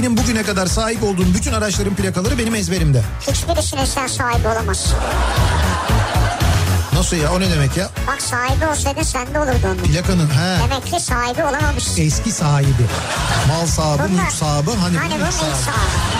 Benim bugüne kadar sahip olduğum bütün araçların plakaları benim ezberimde. Hiçbirisine sen sahibi olamazsın. Nasıl ya o ne demek ya? Bak sahibi olsaydı sende olurdu onun. Plakanın he. Demek ki sahibi olamamışsın. Eski sahibi. Mal sahibi, Bunlar- mülk sahibi. Hani, Hani bu bunun ilk sahibi. sahibi.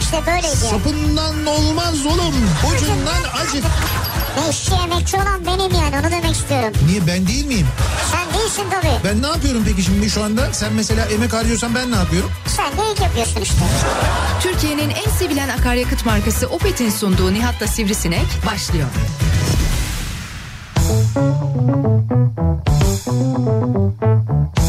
İşte böyleydi. yani. Sapından olmaz oğlum. Ucundan acık. Ne işçi emekçi olan benim yani onu demek istiyorum. Niye ben değil miyim? Sen değilsin tabii. Ben ne yapıyorum peki şimdi şu anda? Sen mesela emek harcıyorsan ben ne yapıyorum? Sen de ilk yapıyorsun işte. Türkiye'nin en sevilen akaryakıt markası Opet'in sunduğu Nihat'la Sivrisinek başlıyor. Türkiye'nin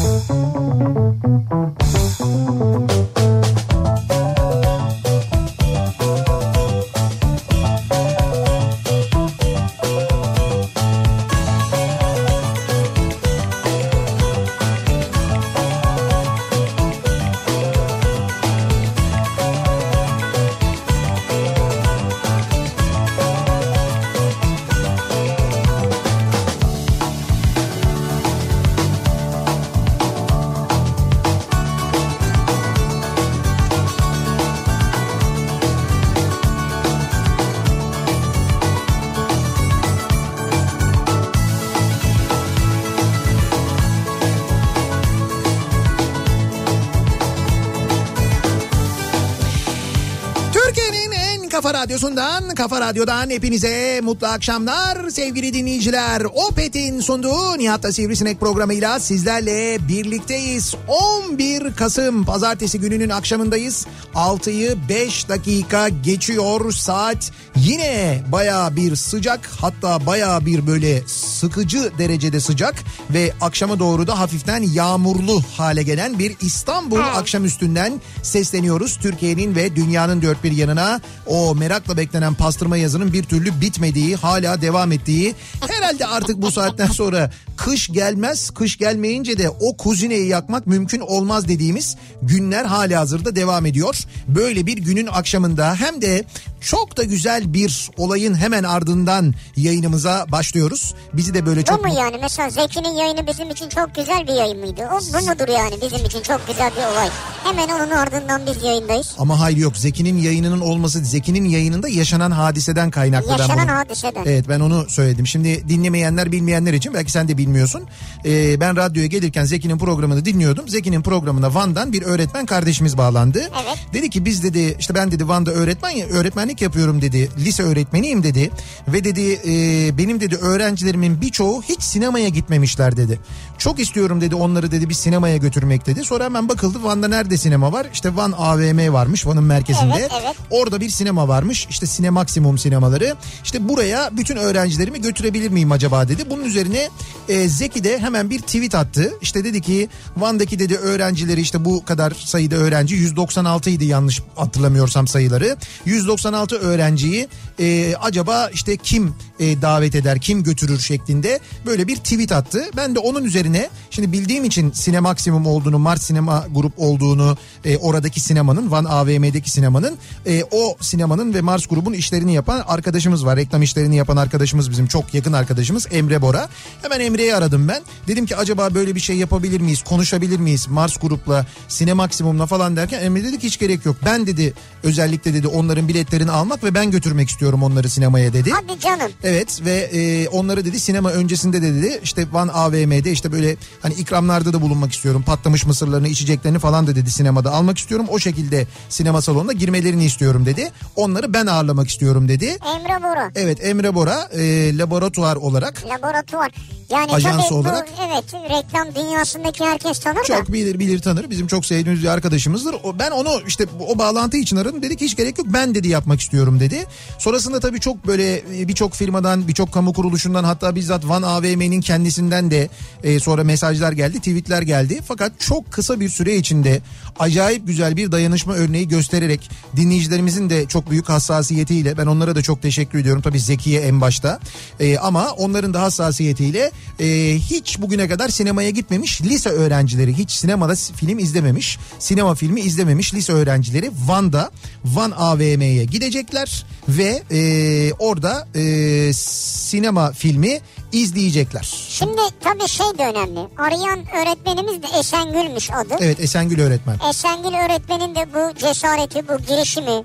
en kafa radyosundan, kafa radyodan hepinize mutlu akşamlar sevgili dinleyiciler. Opet'in sunduğu Nihat'ta Sivrisinek programıyla sizlerle birlikteyiz. 11 Kasım pazartesi gününün akşamındayız. 6'yı 5 dakika geçiyor saat. Yine baya bir sıcak hatta baya bir böyle sıkıcı derecede sıcak ve akşama doğru da hafiften yağmurlu hale gelen bir İstanbul akşamüstünden sesleniyoruz. Türkiye'nin ve dünyanın dört bir yanına o merakla beklenen pastırma yazının bir türlü bitmediği, hala devam ettiği. Herhalde artık bu saatten sonra kış gelmez, kış gelmeyince de o kuzineyi yakmak mümkün olmaz dediğimiz günler hali hazırda devam ediyor. Böyle bir günün akşamında hem de çok da güzel bir olayın hemen ardından yayınımıza başlıyoruz. Bizi de böyle Bu çok mu yani? Mesela Zeki'nin yayını bizim için çok güzel bir yayın mıydı? O bu mudur yani bizim için çok güzel bir olay? Hemen onun ardından biz yayındayız. ama hayır yok Zeki'nin yayınının olması Zeki'nin yayınında yaşanan hadiseden kaynaklı. ben Yaşanan bunu- hadiseden. Evet ben onu söyledim. Şimdi dinlemeyenler bilmeyenler için belki sen de bilmiyorsun. Ee, ben radyoya gelirken Zeki'nin programını dinliyordum. Zeki'nin programına Van'dan bir öğretmen kardeşimiz bağlandı. Evet. Dedi ki biz dedi işte ben dedi Van'da öğretmen ya öğretmenlik yapıyorum dedi. Lise öğretmeniyim dedi. Ve dedi e, benim dedi öğrencilerimin birçoğu hiç sinemaya gitmemişler dedi. Çok istiyorum dedi onları dedi bir sinemaya götürmek dedi. Sonra hemen bakıldı Van'da nerede sinema var? İşte Van AVM varmış Van'ın merkezinde. Evet, evet. Orada bir sinema varmış. İşte Sinemaksimum sinemaları. İşte buraya bütün öğrencilerimi götürebilir miyim acaba dedi. Bunun üzerine e, Zeki de hemen bir tweet attı. İşte dedi ki Van'daki dedi öğrencileri işte bu kadar sayıda öğrenci 196 idi yanlış hatırlamıyorsam sayıları. 196 öğrenciyi e, acaba işte kim e, davet eder, kim götürür şeklinde böyle bir tweet attı. Ben de onun üzerine şimdi bildiğim için Sinemaksimum olduğunu, Mart Sinema Grup olduğunu, e, oradaki sinemanın, Van AVM'deki sinemanın, e, o sinemanın ve Mars grubun işlerini yapan arkadaşımız var. Reklam işlerini yapan arkadaşımız bizim çok yakın arkadaşımız Emre Bora. Hemen Emre'yi aradım ben. Dedim ki acaba böyle bir şey yapabilir miyiz, konuşabilir miyiz Mars grupla, Sinemaksimum'la falan derken Emre dedi ki hiç gerek yok. Ben dedi özellikle dedi onların biletlerini almak ve ben götürmek istiyorum onları sinemaya dedi. Hadi canım. Evet ve e, onları dedi sinema öncesinde de dedi işte Van AVM'de işte böyle hani ikramlarda da bulunmak istiyorum. Patlamış mısırlarını içeceklerini falan da dedi sinemada almak istiyorum. O şekilde sinema salonuna girmelerini istiyorum dedi. Onları ben ağırlamak istiyorum dedi. Emre Bora. Evet Emre Bora e, laboratuvar olarak Laboratuvar. Yani tabii olarak. bu evet reklam dünyasındaki herkes tanır da. Çok bilir bilir tanır. Bizim çok sevdiğimiz bir arkadaşımızdır. O, ben onu işte o bağlantı için aradım. Dedi ki hiç gerek yok ben dedi yapmak istiyorum dedi. Sonrasında tabii çok böyle e, birçok firmadan birçok kamu kuruluşundan hatta bizzat Van AVM'nin kendisinden de e, sonra mesajlar geldi tweetler geldi. Fakat çok kısa bir süre içinde acayip güzel bir dayanışma örneği göstererek dinleyicilerimizin de çok büyük hassasiyetiyle ben onlara da çok teşekkür ediyorum. Tabii Zekiye en başta E, ama onların da hassasiyetiyle e, hiç bugüne kadar sinemaya gitmemiş lise öğrencileri hiç sinemada film izlememiş sinema filmi izlememiş lise öğrencileri Van'da Van AVM'ye gidecekler ve e, orada e, sinema filmi izleyecekler. Şimdi tabii şey de önemli. Arayan öğretmenimiz de Esengül'müş adı. Evet Esengül öğretmen. Esengül öğretmenin de bu cesareti, bu girişimi,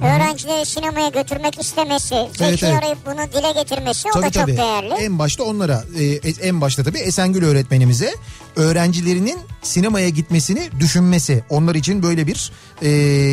öğrencileri sinemaya götürmek istemesi, Zeki Evet, evet. arayıp bunu dile getirmesi o Tabii da çok tabii. değerli. En başta onlara, e, en başta tabii Esengül öğretmenimize öğrencilerinin sinemaya gitmesini düşünmesi, onlar için böyle bir e,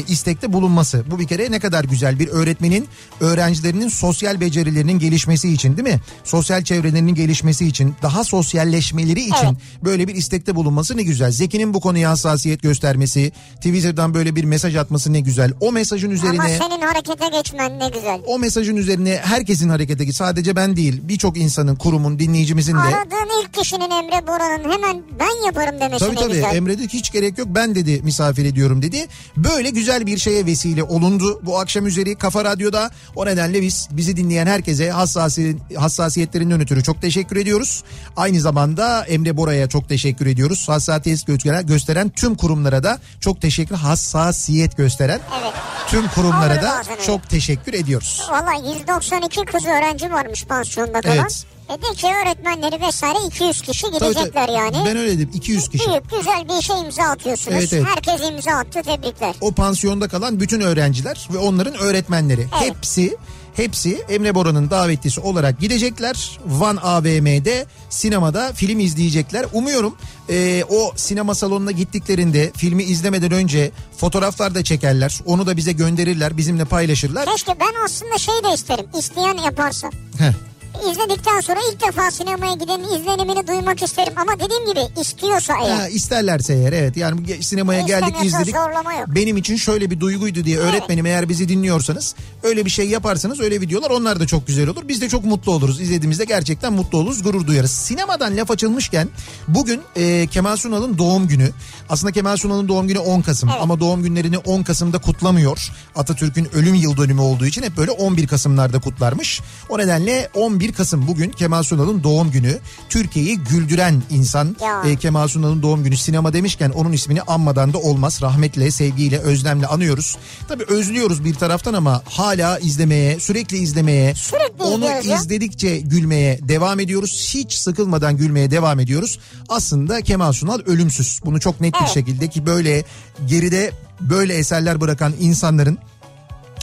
istekte bulunması. Bu bir kere ne kadar güzel bir öğretmenin öğrencilerinin sosyal becerilerinin gelişmesi için değil mi? Sosyal çevrelerinin gelişmesi için, daha sosyalleşmeleri için Evet. böyle bir istekte bulunması ne güzel. Zeki'nin bu konuya hassasiyet göstermesi, Twitter'dan böyle bir mesaj atması ne güzel. O mesajın üzerine... Ama senin harekete geçmen ne güzel. O mesajın üzerine herkesin harekete git. Sadece ben değil birçok insanın, kurumun, dinleyicimizin de. Aradığın ilk kişinin Emre Bora'nın hemen ben yaparım demesi Tabii ne tabii güzel. Emre dedi hiç gerek yok ben dedi misafir ediyorum dedi. Böyle güzel bir şeye vesile olundu bu akşam üzeri Kafa Radyo'da. O nedenle biz bizi dinleyen herkese hassasi, hassasiyetlerinden ötürü çok teşekkür ediyoruz. Aynı zamanda Emre Bora'ya çok teşekkür ediyoruz. Hassasiyet gösteren, gösteren tüm kurumlara da çok teşekkür hassasiyet gösteren Evet. tüm kurumlara Olur da bazen öyle. çok teşekkür ediyoruz. Valla 192 kız öğrenci varmış pansiyonda kalan. Evet. E de ki öğretmenleri vesaire 200 kişi Tabii, gidecekler tabii. yani. Ben öyle dedim 200 kişi. Büyük güzel bir işe imza atıyorsunuz. Evet, evet. Herkes imza attı tebrikler. o pansiyonda kalan bütün öğrenciler ve onların öğretmenleri Evet. hepsi hepsi Emre Bora'nın davetlisi olarak gidecekler. Van AVM'de sinemada film izleyecekler. Umuyorum e, o sinema salonuna gittiklerinde filmi izlemeden önce fotoğraflar da çekerler. Onu da bize gönderirler, bizimle paylaşırlar. Keşke ben aslında şey de isterim. İsteyen yaparsa. Heh. İzledikten sonra ilk defa sinemaya gidenin izlenimini duymak isterim. Ama dediğim gibi istiyorsa eğer. Ha, isterlerse eğer evet yani sinemaya geldik İstemiyorsa izledik. Benim için şöyle bir duyguydu diye öğretmenim eğer bizi dinliyorsanız öyle bir şey yaparsanız öyle videolar onlar da çok güzel olur. Biz de çok mutlu oluruz. İzlediğimizde gerçekten mutlu oluruz, gurur duyarız. Sinemadan laf açılmışken bugün e, Kemal Sunal'ın doğum günü. Aslında Kemal Sunal'ın doğum günü 10 Kasım Evet. ama doğum günlerini 10 Kasım'da kutlamıyor. Atatürk'ün ölüm yıl dönümü olduğu için hep böyle 11 Kasım'larda kutlarmış. O nedenle 11 Kasım bugün Kemal Sunal'ın doğum günü. Türkiye'yi güldüren insan Ya. e, Kemal Sunal'ın doğum günü sinema demişken onun ismini anmadan da olmaz. Rahmetle, sevgiyle, özlemle anıyoruz. Tabii özlüyoruz bir taraftan ama hala izlemeye, sürekli izlemeye, Sürekli onu ya. izledikçe gülmeye devam ediyoruz. Hiç sıkılmadan gülmeye devam ediyoruz. Aslında Kemal Sunal ölümsüz. Bunu çok net bir Evet. şekilde ki böyle geride böyle eserler bırakan insanların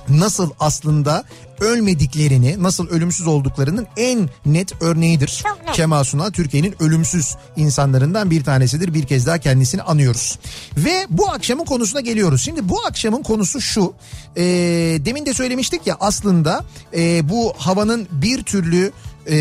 nasıl aslında ölmediklerini, nasıl ölümsüz olduklarının en net örneğidir. Net. Kemal Sunal Türkiye'nin ölümsüz insanlarından bir tanesidir. Bir kez daha kendisini anıyoruz. Ve bu akşamın konusuna geliyoruz. Şimdi bu akşamın konusu şu. E, demin de söylemiştik ya aslında e, bu havanın bir türlü e,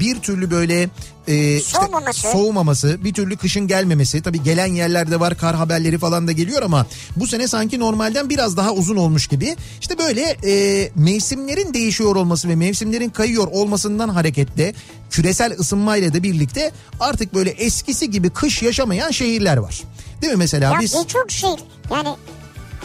bir türlü böyle e, işte Soğumaması. soğumaması, bir türlü kışın gelmemesi. Tabii gelen yerlerde var kar haberleri falan da geliyor ama bu sene sanki normalden biraz daha uzun olmuş gibi. İşte böyle e, mevsimlerin değişiyor olması ve mevsimlerin kayıyor olmasından hareketle küresel ısınmayla da birlikte artık böyle eskisi gibi kış yaşamayan şehirler var. Değil mi mesela Ya biz birçok şehir yani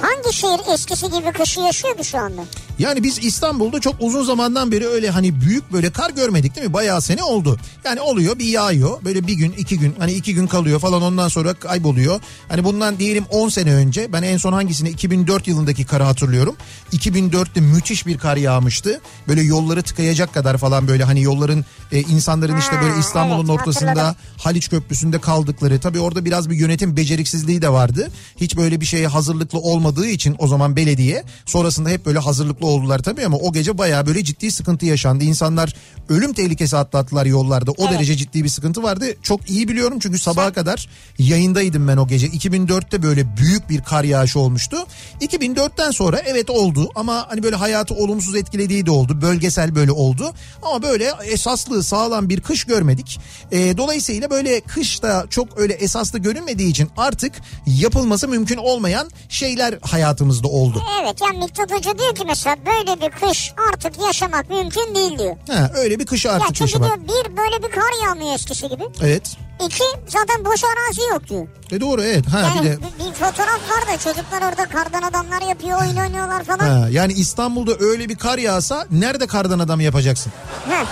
hangi şehir eskisi gibi kışı yaşıyor ki şu anda? yani biz İstanbul'da çok uzun zamandan beri öyle hani büyük böyle kar görmedik değil mi? Bayağı sene oldu. Yani oluyor bir yağıyor böyle bir gün iki gün hani iki gün kalıyor falan ondan sonra kayboluyor. Hani bundan diyelim 10 sene önce ben en son hangisini 2004 yılındaki karı hatırlıyorum. 2004'te müthiş bir kar yağmıştı. Böyle yolları tıkayacak kadar falan böyle hani yolların e, insanların işte böyle İstanbul'un evet, ortasında hatırladım. Haliç Köprüsü'nde kaldıkları tabii orada biraz bir yönetim beceriksizliği de vardı. Hiç böyle bir şeye hazırlıklı olmadığı için o zaman belediye sonrasında hep böyle hazırlıklı oldular tabii ama o gece baya böyle ciddi sıkıntı yaşandı. İnsanlar ölüm tehlikesi atlattılar yollarda. O Evet. derece ciddi bir sıkıntı vardı. Çok iyi biliyorum çünkü sabaha kadar yayındaydım ben o gece. 2004'te böyle büyük bir kar yağışı olmuştu. 2004'ten sonra evet oldu ama hani böyle hayatı olumsuz etkilediği de oldu. Bölgesel böyle oldu. Ama böyle esaslı sağlam bir kış görmedik. Ee, dolayısıyla böyle kışta çok öyle esaslı görünmediği için artık yapılması mümkün olmayan şeyler hayatımızda oldu. Evet yani Miktat Hoca diyor ki mesela böyle bir kış artık yaşamak mümkün değil diyor. Ha, öyle bir kışı Ya artık çünkü yaşamak. diyor bir böyle bir kar yağmıyor eskisi gibi. Evet. İki zaten boş arazi yok diyor. E doğru evet. Ha, Yani bir de bir, bir fotoğraf var da çocuklar orada kardan adamlar yapıyor oyun oynuyorlar falan. Ha, yani İstanbul'da öyle bir kar yağsa nerede kardan adam yapacaksın? Heh,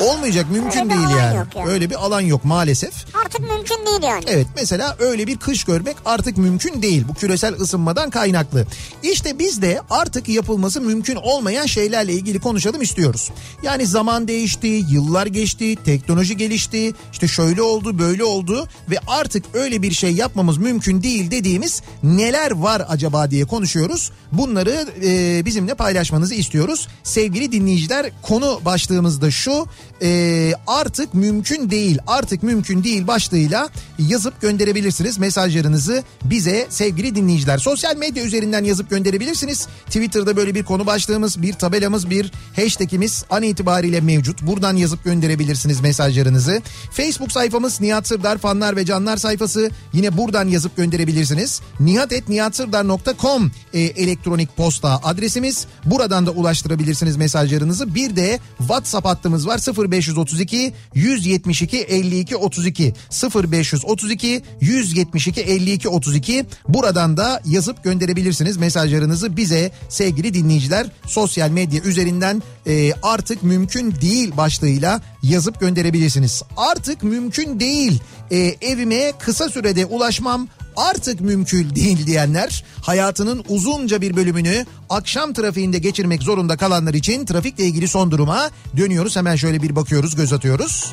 Olmayacak mümkün Öyle değil yani. yani. Öyle bir alan yok maalesef. artık mümkün değil yani. Evet mesela öyle bir kış görmek artık mümkün değil. Bu küresel ısınmadan kaynaklı. İşte biz de artık yapılması mümkün olmayan şeylerle ilgili konuşalım istiyoruz. Yani zaman değişti, yıllar geçti, teknoloji gelişti. işte şöyle oldu, böyle oldu ve artık öyle bir şey yapmamız mümkün değil dediğimiz neler var acaba diye konuşuyoruz. Bunları e, bizimle paylaşmanızı istiyoruz. Sevgili dinleyiciler konu başlığımız da şu. E, artık mümkün değil, artık mümkün değil başlığıyla yazıp gönderebilirsiniz mesajlarınızı bize sevgili dinleyiciler. Sosyal medya üzerinden yazıp gönderebilirsiniz. Twitter'da böyle bir konu başlığımız, bir tabelamız, bir hashtagimiz an itibariyle mevcut. Buradan yazıp gönderebilirsiniz mesajlarınızı. Facebook sayfamız Nihat Sırdar fanlar ve canlar sayfası. Yine buradan yazıp gönderebilirsiniz. nihatetnihatsırdar.com e, elektronik posta adresimiz. Buradan da ulaştırabilirsiniz mesajlarınızı. Bir de WhatsApp hattımız var 0532 172 52 32 0532 172 52 32 buradan da yazıp gönderebilirsiniz mesajlarınızı bize sevgili dinleyiciler. Sosyal medya üzerinden e, artık mümkün değil başlığıyla yazıp gönderebilirsiniz. Artık mümkün değil e, evime kısa sürede ulaşmam artık mümkün değil diyenler hayatının uzunca bir bölümünü akşam trafiğinde geçirmek zorunda kalanlar için trafikle ilgili son duruma dönüyoruz. Hemen şöyle bir bakıyoruz, göz atıyoruz.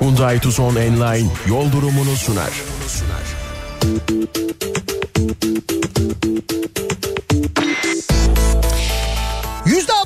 Hyundai Tucson Enline yol durumunu sunar.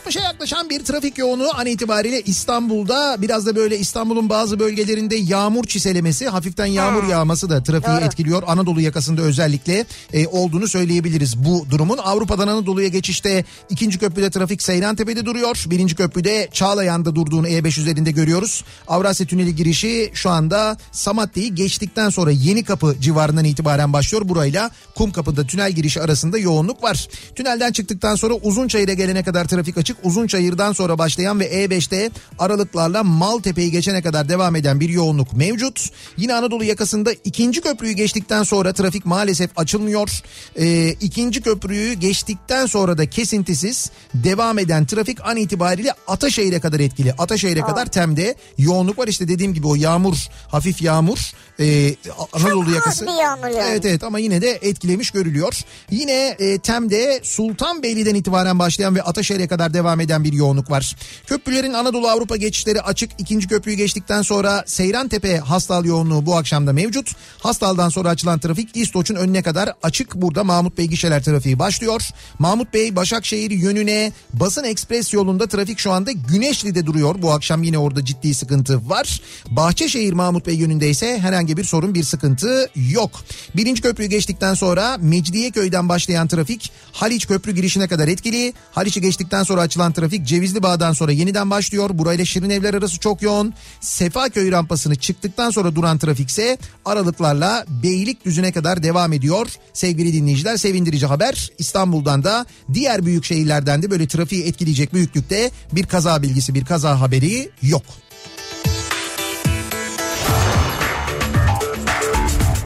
%60'a yaklaşan bir trafik yoğunluğu an itibariyle İstanbul'da biraz da böyle İstanbul'un bazı bölgelerinde yağmur çiselemesi hafiften yağmur yağması da trafiği Doğru. etkiliyor. Anadolu yakasında özellikle e, olduğunu söyleyebiliriz bu durumun. Avrupa'dan Anadolu'ya geçişte ikinci köprüde trafik Seyrantepe'de duruyor. Birinci köprüde Çağlayan'da durduğunu E5 üzerinde görüyoruz. Avrasya Tüneli girişi şu anda Samatya'yı geçtikten sonra Yeni Kapı civarından itibaren başlıyor. Burayla Kumkapı'da tünel girişi arasında yoğunluk var. Tünelden çıktıktan sonra Uzunçayır'a gelene kadar trafik açık. Uzunçayır'dan sonra başlayan ve E5'te aralıklarla Maltepe'yi geçene kadar devam eden bir yoğunluk mevcut. Yine Anadolu yakasında ikinci köprüyü geçtikten sonra trafik maalesef açılmıyor. Ee, ikinci köprüyü geçtikten sonra da kesintisiz devam eden trafik an itibariyle Ataşehir'e kadar etkili. Ataşehir'e kadar Tem'de yoğunluk var. İşte dediğim gibi o yağmur, hafif yağmur e, Anadolu az yakası. bir yağmur yani. Evet evet ama yine de etkilemiş görülüyor. Yine e, Tem'de Sultanbeyli'den itibaren başlayan ve Ataşehir'e kadar devam eden bir yoğunluk var. Köprülerin Anadolu Avrupa geçişleri açık. İkinci köprüyü geçtikten sonra Seyrantepe Hastal yoğunluğu bu akşam da mevcut. Hastal'dan sonra açılan trafik İstoç'un önüne kadar açık. Burada Mahmut Bey gişeler trafiği başlıyor. Mahmut Bey Başakşehir yönüne Basın Ekspres yolunda trafik şu anda Güneşli'de duruyor. Bu akşam yine orada ciddi sıkıntı var. Bahçeşehir Mahmut Bey yönünde ise herhangi bir sorun bir sıkıntı yok. Birinci köprüyü geçtikten sonra Mecidiyeköy'den başlayan trafik Haliç Köprü girişine kadar etkili. Haliç'i geçtikten sonra açılan trafik Cevizli Bağ'dan sonra yeniden başlıyor. Burayla Şirinevler arası çok yoğun. Sefaköy rampasını çıktıktan sonra duran trafik ise aralıklarla Beylikdüzü'ne kadar devam ediyor. Sevgili dinleyiciler sevindirici haber İstanbul'dan da diğer büyük şehirlerden de böyle trafiği etkileyecek büyüklükte bir kaza bilgisi bir kaza haberi yok.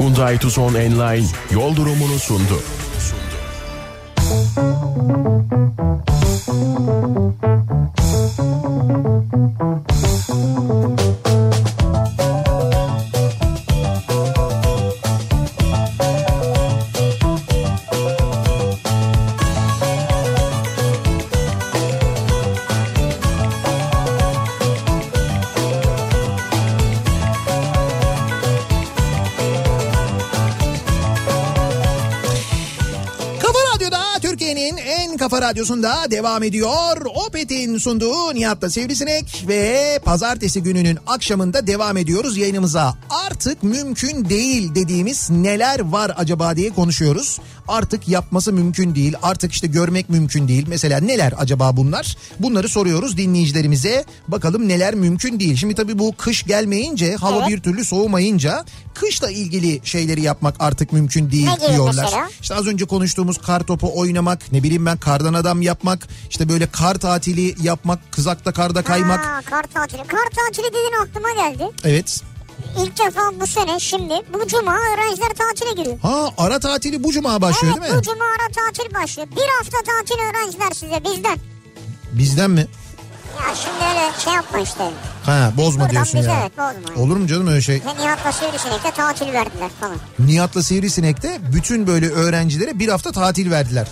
Hyundai Tucson Enline yol durumunu sundu. Thank you. Kafa Radyosu'nda devam ediyor. Opet'in sunduğu Nihat'ta Sivrisinek ve pazartesi gününün akşamında devam ediyoruz yayınımıza. Artık mümkün değil dediğimiz neler var acaba diye konuşuyoruz. Artık yapması mümkün değil. Artık işte görmek mümkün değil. Mesela neler acaba bunlar? Bunları soruyoruz dinleyicilerimize. Bakalım neler mümkün değil. Şimdi tabii bu kış gelmeyince, hava Evet. bir türlü soğumayınca kışla ilgili şeyleri yapmak artık mümkün değil Ne diyorlar. mesela? İşte az önce konuştuğumuz kar topu oynamak, ne bileyim ben kardan adam yapmak, işte böyle kar tatili yapmak, kızakta karda kaymak. Ha, kar tatili. Kar tatili dediğin aklıma geldi. Evet. İlk defa bu sene şimdi bu cuma öğrenciler tatile giriyor. Ha ara tatili bu cuma başlıyor evet değil mi? bu cuma ara tatil başlıyor. Bir hafta tatil öğrenciler size bizden. Bizden mi? Ya şimdi öyle şey yapma işte. Ha bozma Buradan diyorsun bize ya. evet bozma. Olur mu canım öyle şey? Ve Nihat'la Sivrisinek'te tatil verdiler falan. Nihat'la Sivrisinek'te bütün böyle öğrencilere bir hafta tatil verdiler.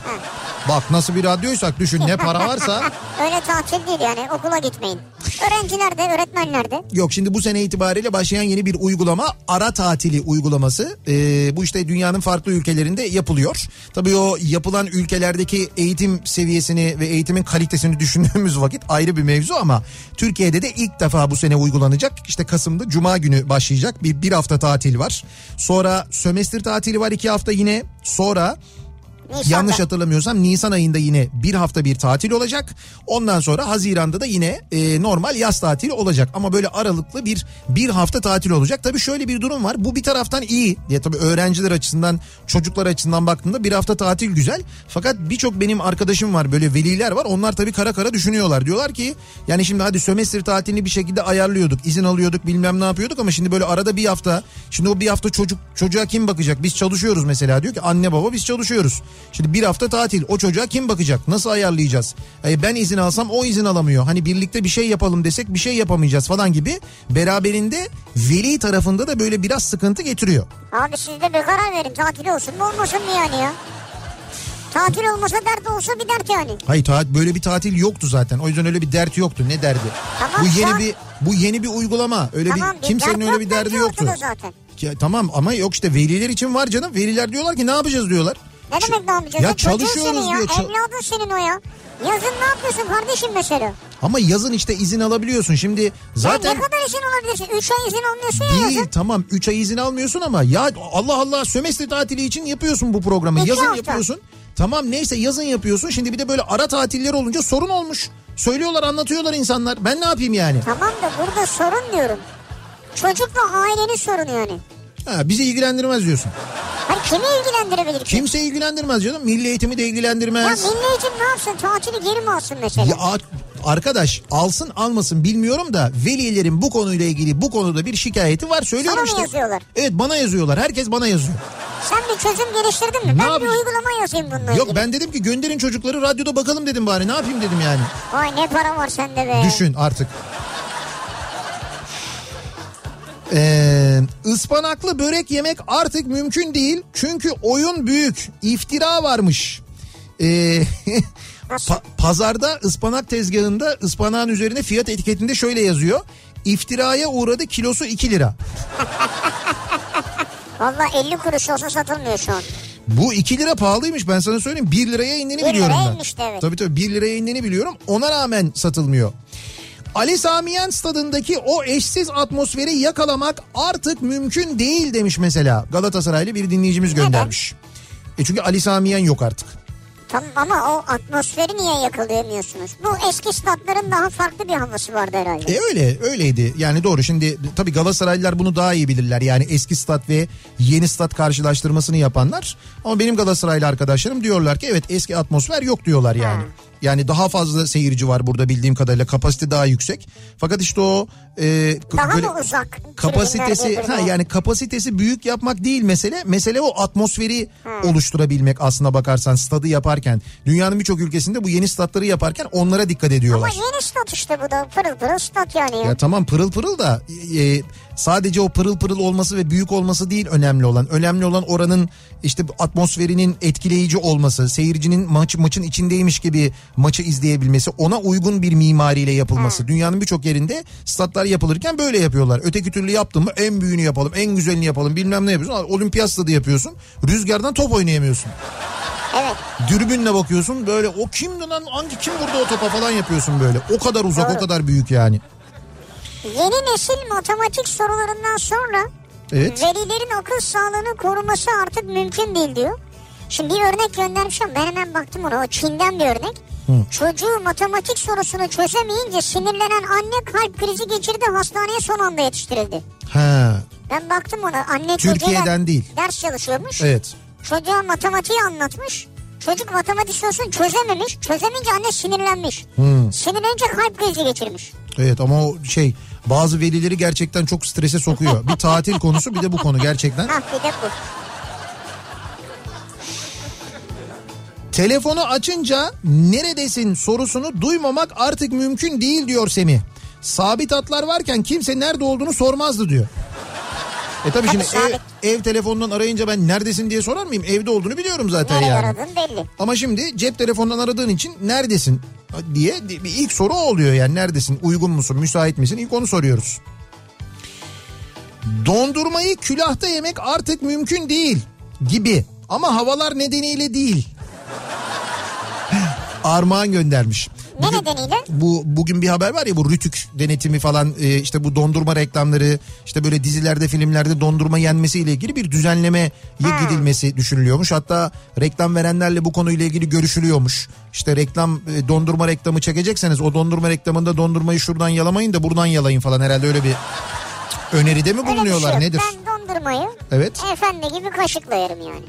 Bak nasıl bir radyoysak düşün ne para varsa. Öyle tatil değil yani okula gitmeyin. Öğrenciler de öğretmenler de. Yok şimdi bu sene itibariyle başlayan yeni bir uygulama ara tatili uygulaması. Ee, bu işte dünyanın farklı ülkelerinde yapılıyor. Tabii o yapılan ülkelerdeki eğitim seviyesini ve eğitimin kalitesini düşündüğümüz vakit ayrı bir mevzu ama Türkiye'de de ilk defa bu sene uygulanacak. İşte Kasım'da Cuma günü başlayacak bir, bir hafta tatil var. Sonra sömestr tatili var iki hafta yine. Sonra Nisan'da. Yanlış hatırlamıyorsam Nisan ayında yine bir hafta bir tatil olacak. Ondan sonra Haziran'da da yine e, normal yaz tatili olacak. Ama böyle aralıklı bir bir hafta tatil olacak. Tabii şöyle bir durum var. Bu bir taraftan iyi. Ya tabii öğrenciler açısından, çocuklar açısından baktığında bir hafta tatil güzel. Fakat birçok benim arkadaşım var böyle veliler var. Onlar tabii kara kara düşünüyorlar. Diyorlar ki yani şimdi hadi sömestr tatilini bir şekilde ayarlıyorduk. izin alıyorduk bilmem ne yapıyorduk ama şimdi böyle arada bir hafta. Şimdi o bir hafta çocuk çocuğa kim bakacak? Biz çalışıyoruz mesela diyor ki anne baba biz çalışıyoruz. Şimdi bir hafta tatil o çocuğa kim bakacak? Nasıl ayarlayacağız? E, ben izin alsam o izin alamıyor. Hani birlikte bir şey yapalım desek bir şey yapamayacağız falan gibi. Beraberinde veli tarafında da böyle biraz sıkıntı getiriyor. Abi siz de bir karar verin tatil olsun mu olmasın mı yani ya? Tatil olmasa dert olsa bir dert yani. Hayır ta- böyle bir tatil yoktu zaten. O yüzden öyle bir dert yoktu. Ne derdi? Tamam, bu yeni an- bir bu yeni bir uygulama. Öyle Tamam, bir kimsenin öyle bir derdi yoktu. zaten. Ya, tamam ama yok işte veliler için var canım. Veliler diyorlar ki ne yapacağız diyorlar. Ne demek ne yapacağız? Ya çocuğun çalışıyoruz ya. diyor. Ç- Evladın senin o ya. Yazın ne yapıyorsun kardeşim mesela? Ama yazın işte izin alabiliyorsun. Şimdi Zaten... zaten ne kadar izin alabilirsin? 3 ay izin almıyorsun ya Değil yazın. tamam 3 ay izin almıyorsun ama ya Allah Allah sömestr tatili için yapıyorsun bu programı. İki yazın hafta. yapıyorsun. Tamam neyse yazın yapıyorsun. Şimdi bir de böyle ara tatiller olunca sorun olmuş. Söylüyorlar anlatıyorlar insanlar. Ben ne yapayım yani? Tamam da burada sorun diyorum. Çocukla ailenin sorunu yani. Ha, bizi ilgilendirmez diyorsun. Hani kimi ilgilendirebilir ki? Kimse ilgilendirmez canım. Milli eğitimi de Ya ilgilendirmez. milli eğitim ne yapsın? Tatili geri mi alsın mesela? Ya arkadaş alsın almasın bilmiyorum da velilerin bu konuyla ilgili bu konuda bir şikayeti var söylüyorum Sana işte. yazıyorlar? Evet bana yazıyorlar. Herkes bana yazıyor. Sen bir çözüm geliştirdin mi? Ne ben bir yapayım? uygulama yazayım bununla Yok ilgili. ben dedim ki gönderin çocukları radyoda bakalım dedim bari. Ne yapayım dedim yani. Vay ne para var sende be. Düşün artık. Ee, ıspanaklı börek yemek artık mümkün değil. Çünkü oyun büyük. İftira varmış. Ee, pa- pazarda ıspanak tezgahında ıspanağın üzerine fiyat etiketinde şöyle yazıyor. İftiraya uğradı kilosu 2 lira. Valla 50 kuruş olsa satılmıyor şu an. Bu 2 lira pahalıymış ben sana söyleyeyim. 1 liraya indiğini Bir biliyorum liraya ben. inmişti, evet. Tabii tabii 1 liraya indiğini biliyorum. Ona rağmen satılmıyor. Ali Samiyen stadındaki o eşsiz atmosferi yakalamak artık mümkün değil demiş mesela. Galatasaraylı bir dinleyicimiz göndermiş. E çünkü Ali Samiyen yok artık. Tamam ama o atmosferi niye yakalayamıyorsunuz? Bu eski statların daha farklı bir havası vardı herhalde. E öyle öyleydi yani doğru şimdi tabii Galatasaraylılar bunu daha iyi bilirler yani eski stat ve yeni stat karşılaştırmasını yapanlar ama benim Galatasaraylı arkadaşlarım diyorlar ki evet eski atmosfer yok diyorlar yani. Ha. Yani daha fazla seyirci var burada bildiğim kadarıyla kapasite daha yüksek fakat işte o e, Daha böyle mı uzak? kapasitesi ha yani kapasitesi büyük yapmak değil mesele mesele o atmosferi oluşturabilmek aslına bakarsan stadı yaparken dünyanın birçok ülkesinde bu yeni statları yaparken onlara dikkat ediyorlar. Ama yeni stat işte bu da pırıl pırıl stat yani ya. Ya tamam pırıl pırıl da e, sadece o pırıl pırıl olması ve büyük olması değil önemli olan. Önemli olan oranın işte atmosferinin etkileyici olması, seyircinin maç maçın içindeymiş gibi maçı izleyebilmesi, ona uygun bir mimariyle yapılması. Dünyanın birçok yerinde statlar yapılırken böyle yapıyorlar. Öteki türlü yaptın mı en büyüğünü yapalım, en güzelini yapalım, bilmem ne yapıyorsun. Olimpiyat stadı yapıyorsun. Rüzgardan top oynayamıyorsun. Evet. Dürbünle bakıyorsun böyle o kimdi lan hangi kim vurdu o topa falan yapıyorsun böyle. O kadar uzak Doğru. o kadar büyük yani. Yeni nesil matematik sorularından sonra Evet. velilerin akıl sağlığını koruması artık mümkün değil diyor. Şimdi bir örnek göndermişim. Ben hemen baktım ona. O Çin'den bir örnek. Çocuğu matematik sorusunu çözemeyince sinirlenen anne kalp krizi geçirdi. Hastaneye son anda yetiştirildi. Ha. Ben baktım ona. Anne Türkiye'den değil. ders çalışıyormuş. Evet. Çocuğa matematiği anlatmış. Çocuk matematik sorusunu çözememiş. Çözemeyince anne sinirlenmiş. Hmm. Sinirlenince kalp krizi geçirmiş. Evet ama o şey bazı velileri gerçekten çok strese sokuyor. Bir tatil konusu bir de bu konu gerçekten. Bir de bu. Telefonu açınca neredesin sorusunu duymamak artık mümkün değil diyor Semih. Sabit hatlar varken kimse nerede olduğunu sormazdı diyor. E tabii şimdi ev, ev telefonundan arayınca ben neredesin diye sorar mıyım? Evde olduğunu biliyorum zaten Nereye yani. aradığın belli. Ama şimdi cep telefonundan aradığın için neredesin diye bir ilk soru oluyor yani neredesin uygun musun müsait misin ilk onu soruyoruz. Dondurmayı külahta yemek artık mümkün değil gibi ama havalar nedeniyle değil. Armağan göndermiş. Ne Bugün- nedeniyle? bu bugün bir haber var ya bu rütük denetimi falan e, işte bu dondurma reklamları işte böyle dizilerde filmlerde dondurma yenmesiyle ilgili bir düzenlemeye Ha. gidilmesi düşünülüyormuş. Hatta reklam verenlerle bu konuyla ilgili görüşülüyormuş. İşte reklam e, dondurma reklamı çekecekseniz o dondurma reklamında dondurmayı şuradan yalamayın da buradan yalayın falan herhalde öyle bir öneride mi Öyle bir bulunuyorlar şey yok. nedir? Ben dondurmayı Evet. efendi gibi kaşıkla yerim yani.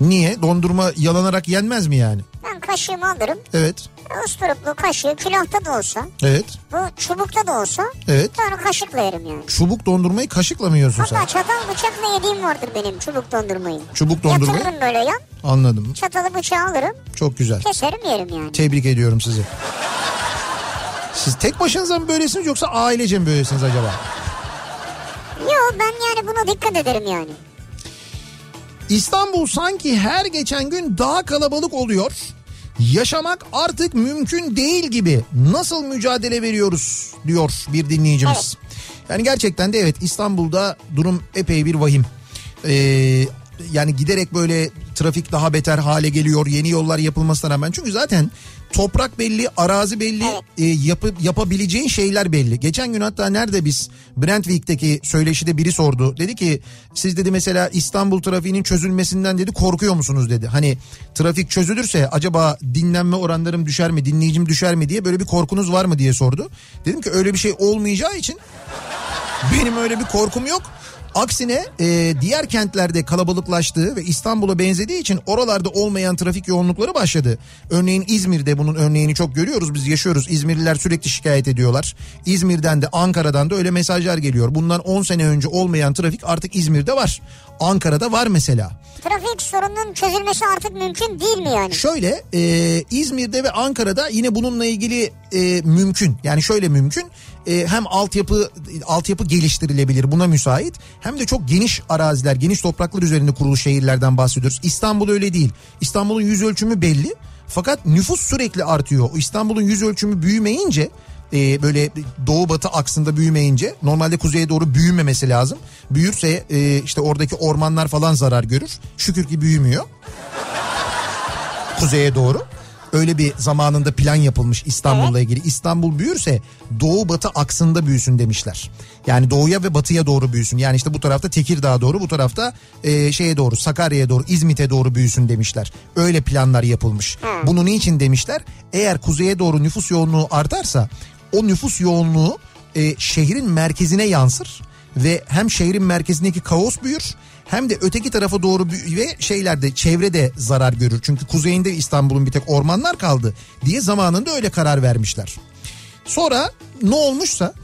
Niye? Dondurma yalanarak yenmez mi yani? Ben kaşığımı alırım. Evet. Usturuplu kaşığı külahta da olsa, Evet. bu çubukta da olsa Evet. onu kaşıkla yerim yani. Çubuk dondurmayı kaşıkla mı yiyorsun sen? Hatta çatal bıçakla yediğim vardır benim çubuk dondurmayı. Çubuk dondurmayı? Yatırırım böyle yan, Anladım. çatalı bıçağı alırım, Çok güzel. keserim yerim yani. Tebrik ediyorum sizi. Siz tek başınıza mı böylesiniz yoksa ailece mi böylesiniz acaba? Yo ben yani buna dikkat ederim yani. İstanbul sanki her geçen gün daha kalabalık oluyor. Yaşamak artık mümkün değil gibi. Nasıl mücadele veriyoruz diyor bir dinleyicimiz. Yani gerçekten de evet İstanbul'da durum epey bir vahim. Ee, yani giderek böyle trafik daha beter hale geliyor. Yeni yollar yapılmasına rağmen. Çünkü zaten toprak belli, arazi belli, e, yapıp yapabileceğin şeyler belli. Geçen gün hatta nerede biz Brentwick'teki söyleşide biri sordu. Dedi ki siz dedi mesela İstanbul trafiğinin çözülmesinden dedi korkuyor musunuz dedi. Hani trafik çözülürse acaba dinlenme oranlarım düşer mi, dinleyicim düşer mi diye böyle bir korkunuz var mı diye sordu. Dedim ki öyle bir şey olmayacağı için benim öyle bir korkum yok. Aksine e, diğer kentlerde kalabalıklaştığı ve İstanbul'a benzediği için oralarda olmayan trafik yoğunlukları başladı. Örneğin İzmir'de bunun örneğini çok görüyoruz. Biz yaşıyoruz. İzmirliler sürekli şikayet ediyorlar. İzmir'den de Ankara'dan da öyle mesajlar geliyor. Bundan 10 sene önce olmayan trafik artık İzmir'de var. Ankara'da var mesela. Trafik sorununun çözülmesi artık mümkün değil mi yani? Şöyle e, İzmir'de ve Ankara'da yine bununla ilgili e, mümkün. Yani şöyle mümkün. E, hem altyapı altyapı geliştirilebilir buna müsait. Hem de çok geniş araziler, geniş topraklar üzerinde kurulu şehirlerden bahsediyoruz. İstanbul öyle değil. İstanbul'un yüz ölçümü belli. Fakat nüfus sürekli artıyor. İstanbul'un yüz ölçümü büyümeyince e, böyle doğu batı aksında büyümeyince normalde kuzeye doğru büyümemesi lazım. Büyürse e, işte oradaki ormanlar falan zarar görür. Şükür ki büyümüyor kuzeye doğru. Öyle bir zamanında plan yapılmış İstanbul'la ilgili. İstanbul büyürse doğu batı aksında büyüsün demişler. Yani doğuya ve batıya doğru büyüsün. Yani işte bu tarafta Tekirdağ doğru bu tarafta e, şeye doğru Sakarya'ya doğru İzmit'e doğru büyüsün demişler. Öyle planlar yapılmış. Bunu niçin demişler? Eğer kuzeye doğru nüfus yoğunluğu artarsa o nüfus yoğunluğu e, şehrin merkezine yansır ve hem şehrin merkezindeki kaos büyür hem de öteki tarafa doğru ve şeylerde çevrede zarar görür. Çünkü kuzeyinde İstanbul'un bir tek ormanlar kaldı diye zamanında öyle karar vermişler. Sonra ne olmuşsa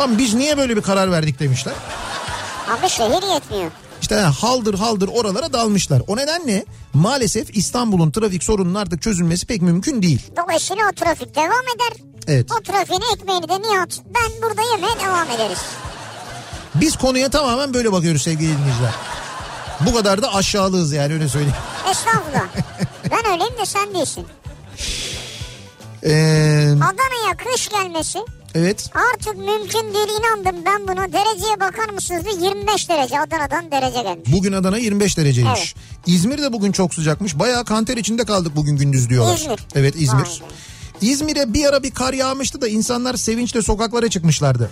Lan biz niye böyle bir karar verdik demişler. Abi şehir yetmiyor. İşte ha, haldır haldır oralara dalmışlar. O nedenle maalesef İstanbul'un trafik sorununun artık çözülmesi pek mümkün değil. Dolayısıyla o trafik devam eder. Evet. O trafiğin ekmeğini de Nihat ben burada yemeye devam ederiz. Biz konuya tamamen böyle bakıyoruz sevgili dinleyiciler. Bu kadar da aşağılığız yani öyle söyleyeyim. Estağfurullah. ben öyleyim de sen değilsin. Ee, Adana'ya kış gelmesi Evet. Artık mümkün değil inandım ben buna. Dereceye bakar mısınız? diye 25 derece Adana'dan derece gelmiş. Bugün Adana 25 dereceymiş. Evet. İzmir de bugün çok sıcakmış. Bayağı kanter içinde kaldık bugün gündüz diyorlar. İzmir. Evet İzmir. Vay. İzmir'e bir ara bir kar yağmıştı da insanlar sevinçle sokaklara çıkmışlardı.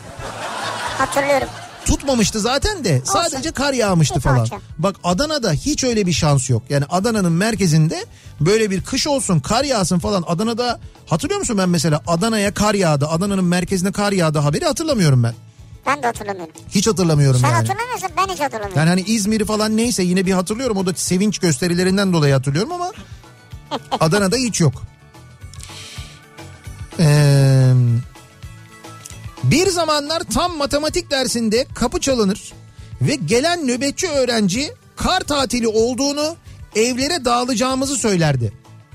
Hatırlıyorum. Tutmamıştı zaten de sadece kar yağmıştı Bir falan. parça. Bak Adana'da hiç öyle bir şans yok. Yani Adana'nın merkezinde böyle bir kış olsun kar yağsın falan. Adana'da hatırlıyor musun ben mesela Adana'ya kar yağdı. Adana'nın merkezine kar yağdı haberi hatırlamıyorum ben. Ben de hatırlamıyorum. Hiç hatırlamıyorum Sen yani. hatırlamıyorsan ben hiç hatırlamıyorum. Yani hani İzmir'i falan neyse yine bir hatırlıyorum. O da sevinç gösterilerinden dolayı hatırlıyorum ama Adana'da hiç yok. Ee, bir zamanlar tam matematik dersinde kapı çalınır ve gelen nöbetçi öğrenci kar tatili olduğunu evlere dağılacağımızı söylerdi.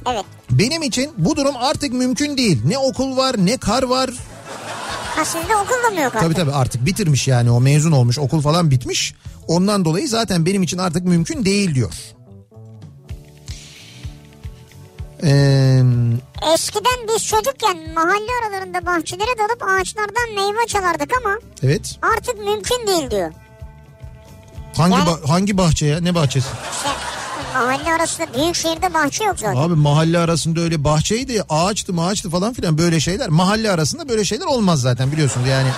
Evet. Benim için bu durum artık mümkün değil. Ne okul var ne kar var. Ha sizde okulda mı yok artık? Tabii tabii artık bitirmiş yani o mezun olmuş okul falan bitmiş. Ondan dolayı zaten benim için artık mümkün değil diyor. Ee, Eskiden biz çocukken mahalle aralarında bahçelere dalıp ağaçlardan meyve çalardık ama evet. artık mümkün değil diyor. Hangi Yani- ba- hangi bahçe ya? Ne bahçesi? İşte mahalle arasında büyük şehirde bahçe yok zaten. Abi mahalle arasında öyle bahçeydi, ağaçtı, ağaçtı falan filan böyle şeyler. Mahalle arasında böyle şeyler olmaz zaten biliyorsunuz yani.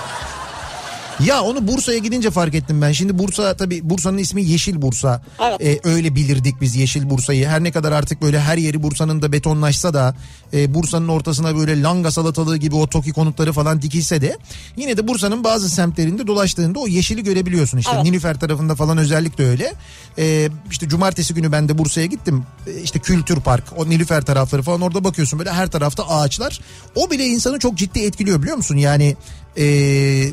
Ya onu Bursa'ya gidince fark ettim ben. Şimdi Bursa tabii Bursa'nın ismi Yeşil Bursa. Evet. Ee, öyle bilirdik biz Yeşil Bursa'yı. Her ne kadar artık böyle her yeri Bursa'nın da betonlaşsa da e, Bursa'nın ortasına böyle langa salatalığı gibi o TOKİ konutları falan dikilse de yine de Bursa'nın bazı semtlerinde dolaştığında o yeşili görebiliyorsun. İşte Evet. Nilüfer tarafında falan özellikle öyle. Ee, işte cumartesi günü ben de Bursa'ya gittim. Ee, işte Kültür Park, o Nilüfer tarafları falan orada bakıyorsun böyle her tarafta ağaçlar. O bile insanı çok ciddi etkiliyor biliyor musun? Yani ee,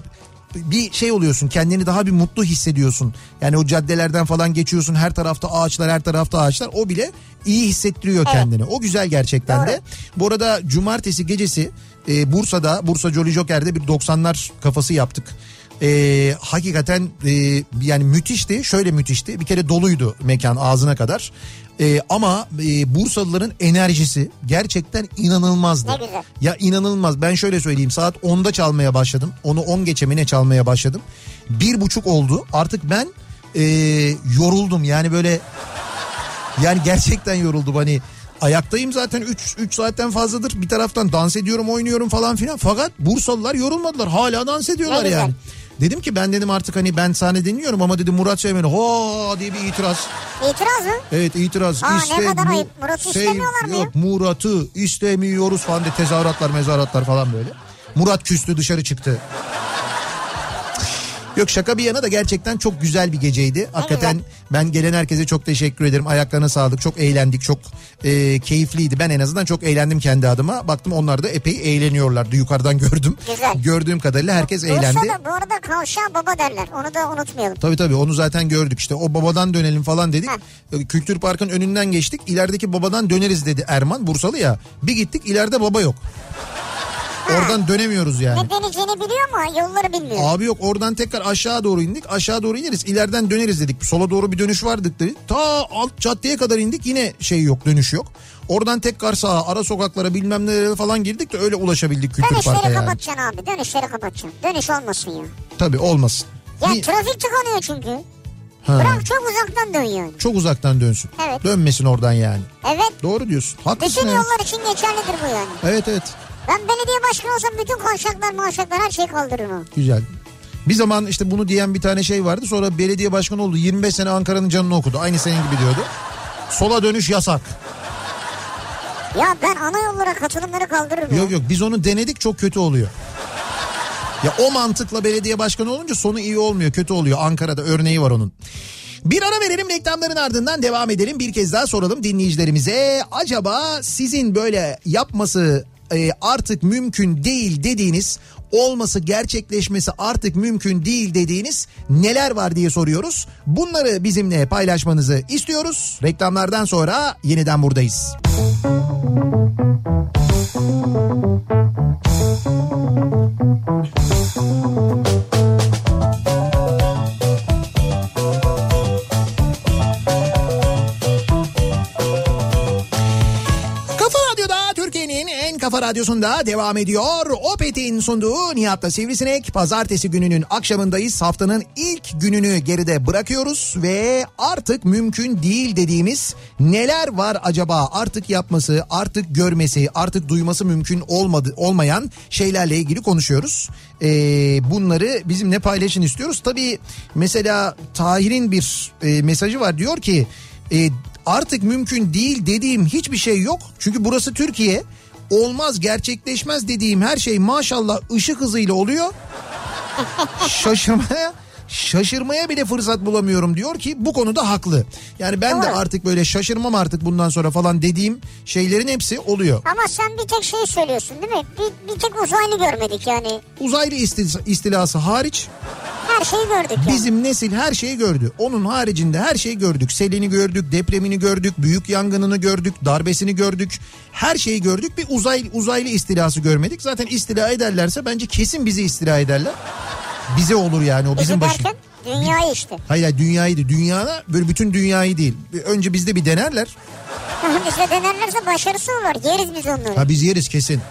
bir şey oluyorsun kendini daha bir mutlu hissediyorsun. Yani o caddelerden falan geçiyorsun her tarafta ağaçlar her tarafta ağaçlar o bile iyi hissettiriyor kendini. O güzel gerçekten de. Bu arada cumartesi gecesi e, Bursa'da Bursa Jolly Joker'de bir 90'lar kafası yaptık. E, hakikaten e, yani müthişti şöyle müthişti bir kere doluydu mekan ağzına kadar. E, ama e, Bursalıların enerjisi gerçekten inanılmazdı. Ne güzel. Ya inanılmaz ben şöyle söyleyeyim saat 10'da çalmaya başladım. Onu 10 geçemine çalmaya başladım. Bir buçuk oldu artık ben e, yoruldum yani böyle yani gerçekten yoruldum hani ayaktayım zaten 3 3 saatten fazladır bir taraftan dans ediyorum oynuyorum falan filan fakat Bursalılar yorulmadılar hala dans ediyorlar yani. Dedim ki ben dedim artık hani ben sahne dinliyorum ama dedim Murat Seymen'e ho diye bir itiraz. İtiraz mı? Evet itiraz. Aa, ne İste- kadar Mu- ayıp. Murat'ı Sev- istemiyorlar mı? Yok Murat'ı istemiyoruz falan diye tezahüratlar mezahüratlar falan böyle. Murat küstü dışarı çıktı. Yok şaka bir yana da gerçekten çok güzel bir geceydi. Hakikaten ben gelen herkese çok teşekkür ederim. Ayaklarına sağlık. Çok eğlendik. Çok e, keyifliydi. Ben en azından çok eğlendim kendi adıma. Baktım onlar da epey eğleniyorlardı. Yukarıdan gördüm. Güzel. Gördüğüm kadarıyla herkes eğlendi. Bursa'da bu arada kavşağa baba derler. Onu da unutmayalım. Tabii tabii onu zaten gördük işte o babadan dönelim falan dedik. Ee, Kültür Park'ın önünden geçtik ilerideki babadan döneriz dedi Erman Bursalı ya. Bir gittik ileride baba yok. Oradan dönemiyoruz yani. Ne deneyeceğini biliyor ama yolları bilmiyor. Abi yok oradan tekrar aşağı doğru indik. Aşağı doğru ineriz. ileriden döneriz dedik. Sola doğru bir dönüş vardık dedik. Ta alt caddeye kadar indik. Yine şey yok dönüş yok. Oradan tekrar sağa ara sokaklara bilmem nereye falan girdik de öyle ulaşabildik Kültür Park'a Dönüşleri yani. kapatacaksın abi. Dönüşleri kapatacaksın. Dönüş olmasın ya. Tabii olmasın. Ya Ni- trafik tıkanıyor çünkü. Ha, Bırak çok uzaktan dön yani. Çok uzaktan dönsün. Evet. Dönmesin oradan yani. Evet. Doğru diyorsun. Haklısın. Bütün yollar için geçerlidir bu yani. Evet evet. Ben belediye başkanı olsam bütün kavşaklar mavşaklar her şeyi kaldırırım. Güzel. Bir zaman işte bunu diyen bir tane şey vardı. Sonra belediye başkanı oldu. 25 sene Ankara'nın canını okudu. Aynı senin gibi diyordu. Sola dönüş yasak. Ya ben ana yollara katılımları kaldırırım. ya. Yok yok biz onu denedik çok kötü oluyor. Ya o mantıkla belediye başkanı olunca sonu iyi olmuyor kötü oluyor. Ankara'da örneği var onun. Bir ara verelim reklamların ardından devam edelim. Bir kez daha soralım dinleyicilerimize. Acaba sizin böyle yapması e, artık mümkün değil dediğiniz olması gerçekleşmesi artık mümkün değil dediğiniz neler var diye soruyoruz. Bunları bizimle paylaşmanızı istiyoruz. Reklamlardan sonra yeniden buradayız. Kafa Radyosu'nda devam ediyor. Opet'in sunduğu Nihat'la Sivrisinek. Pazartesi gününün akşamındayız. Haftanın ilk gününü geride bırakıyoruz ve artık mümkün değil dediğimiz neler var acaba? Artık yapması, artık görmesi, artık duyması mümkün olmadı olmayan şeylerle ilgili konuşuyoruz. Ee, bunları bizimle paylaşın istiyoruz. Tabii mesela Tahir'in bir e, mesajı var diyor ki e, artık mümkün değil dediğim hiçbir şey yok. Çünkü burası Türkiye. Olmaz gerçekleşmez dediğim her şey maşallah ışık hızıyla oluyor. Şaşırmaya şaşırmaya bile fırsat bulamıyorum diyor ki bu konuda haklı. Yani ben de Doğru. artık böyle şaşırmam artık bundan sonra falan dediğim şeylerin hepsi oluyor. Ama sen bir tek şey söylüyorsun değil mi? Bir, bir tek uzaylı görmedik yani. Uzaylı istil- istilası hariç Her şeyi gördük yani. Bizim nesil her şeyi gördü. Onun haricinde her şeyi gördük. Selini gördük, depremini gördük, büyük yangınını gördük, darbesini gördük. Her şeyi gördük. Bir uzay uzaylı istilası görmedik. Zaten istila ederlerse bence kesin bizi istila ederler. Bize olur yani o Bizi bizim başı. dünyayı işte. Hayır hayır dünyayı değil. Dünyada böyle bütün dünyayı değil. Önce bizde bir denerler. Bize denerlerse başarısı olur. Yeriz biz onları. Ha biz yeriz kesin.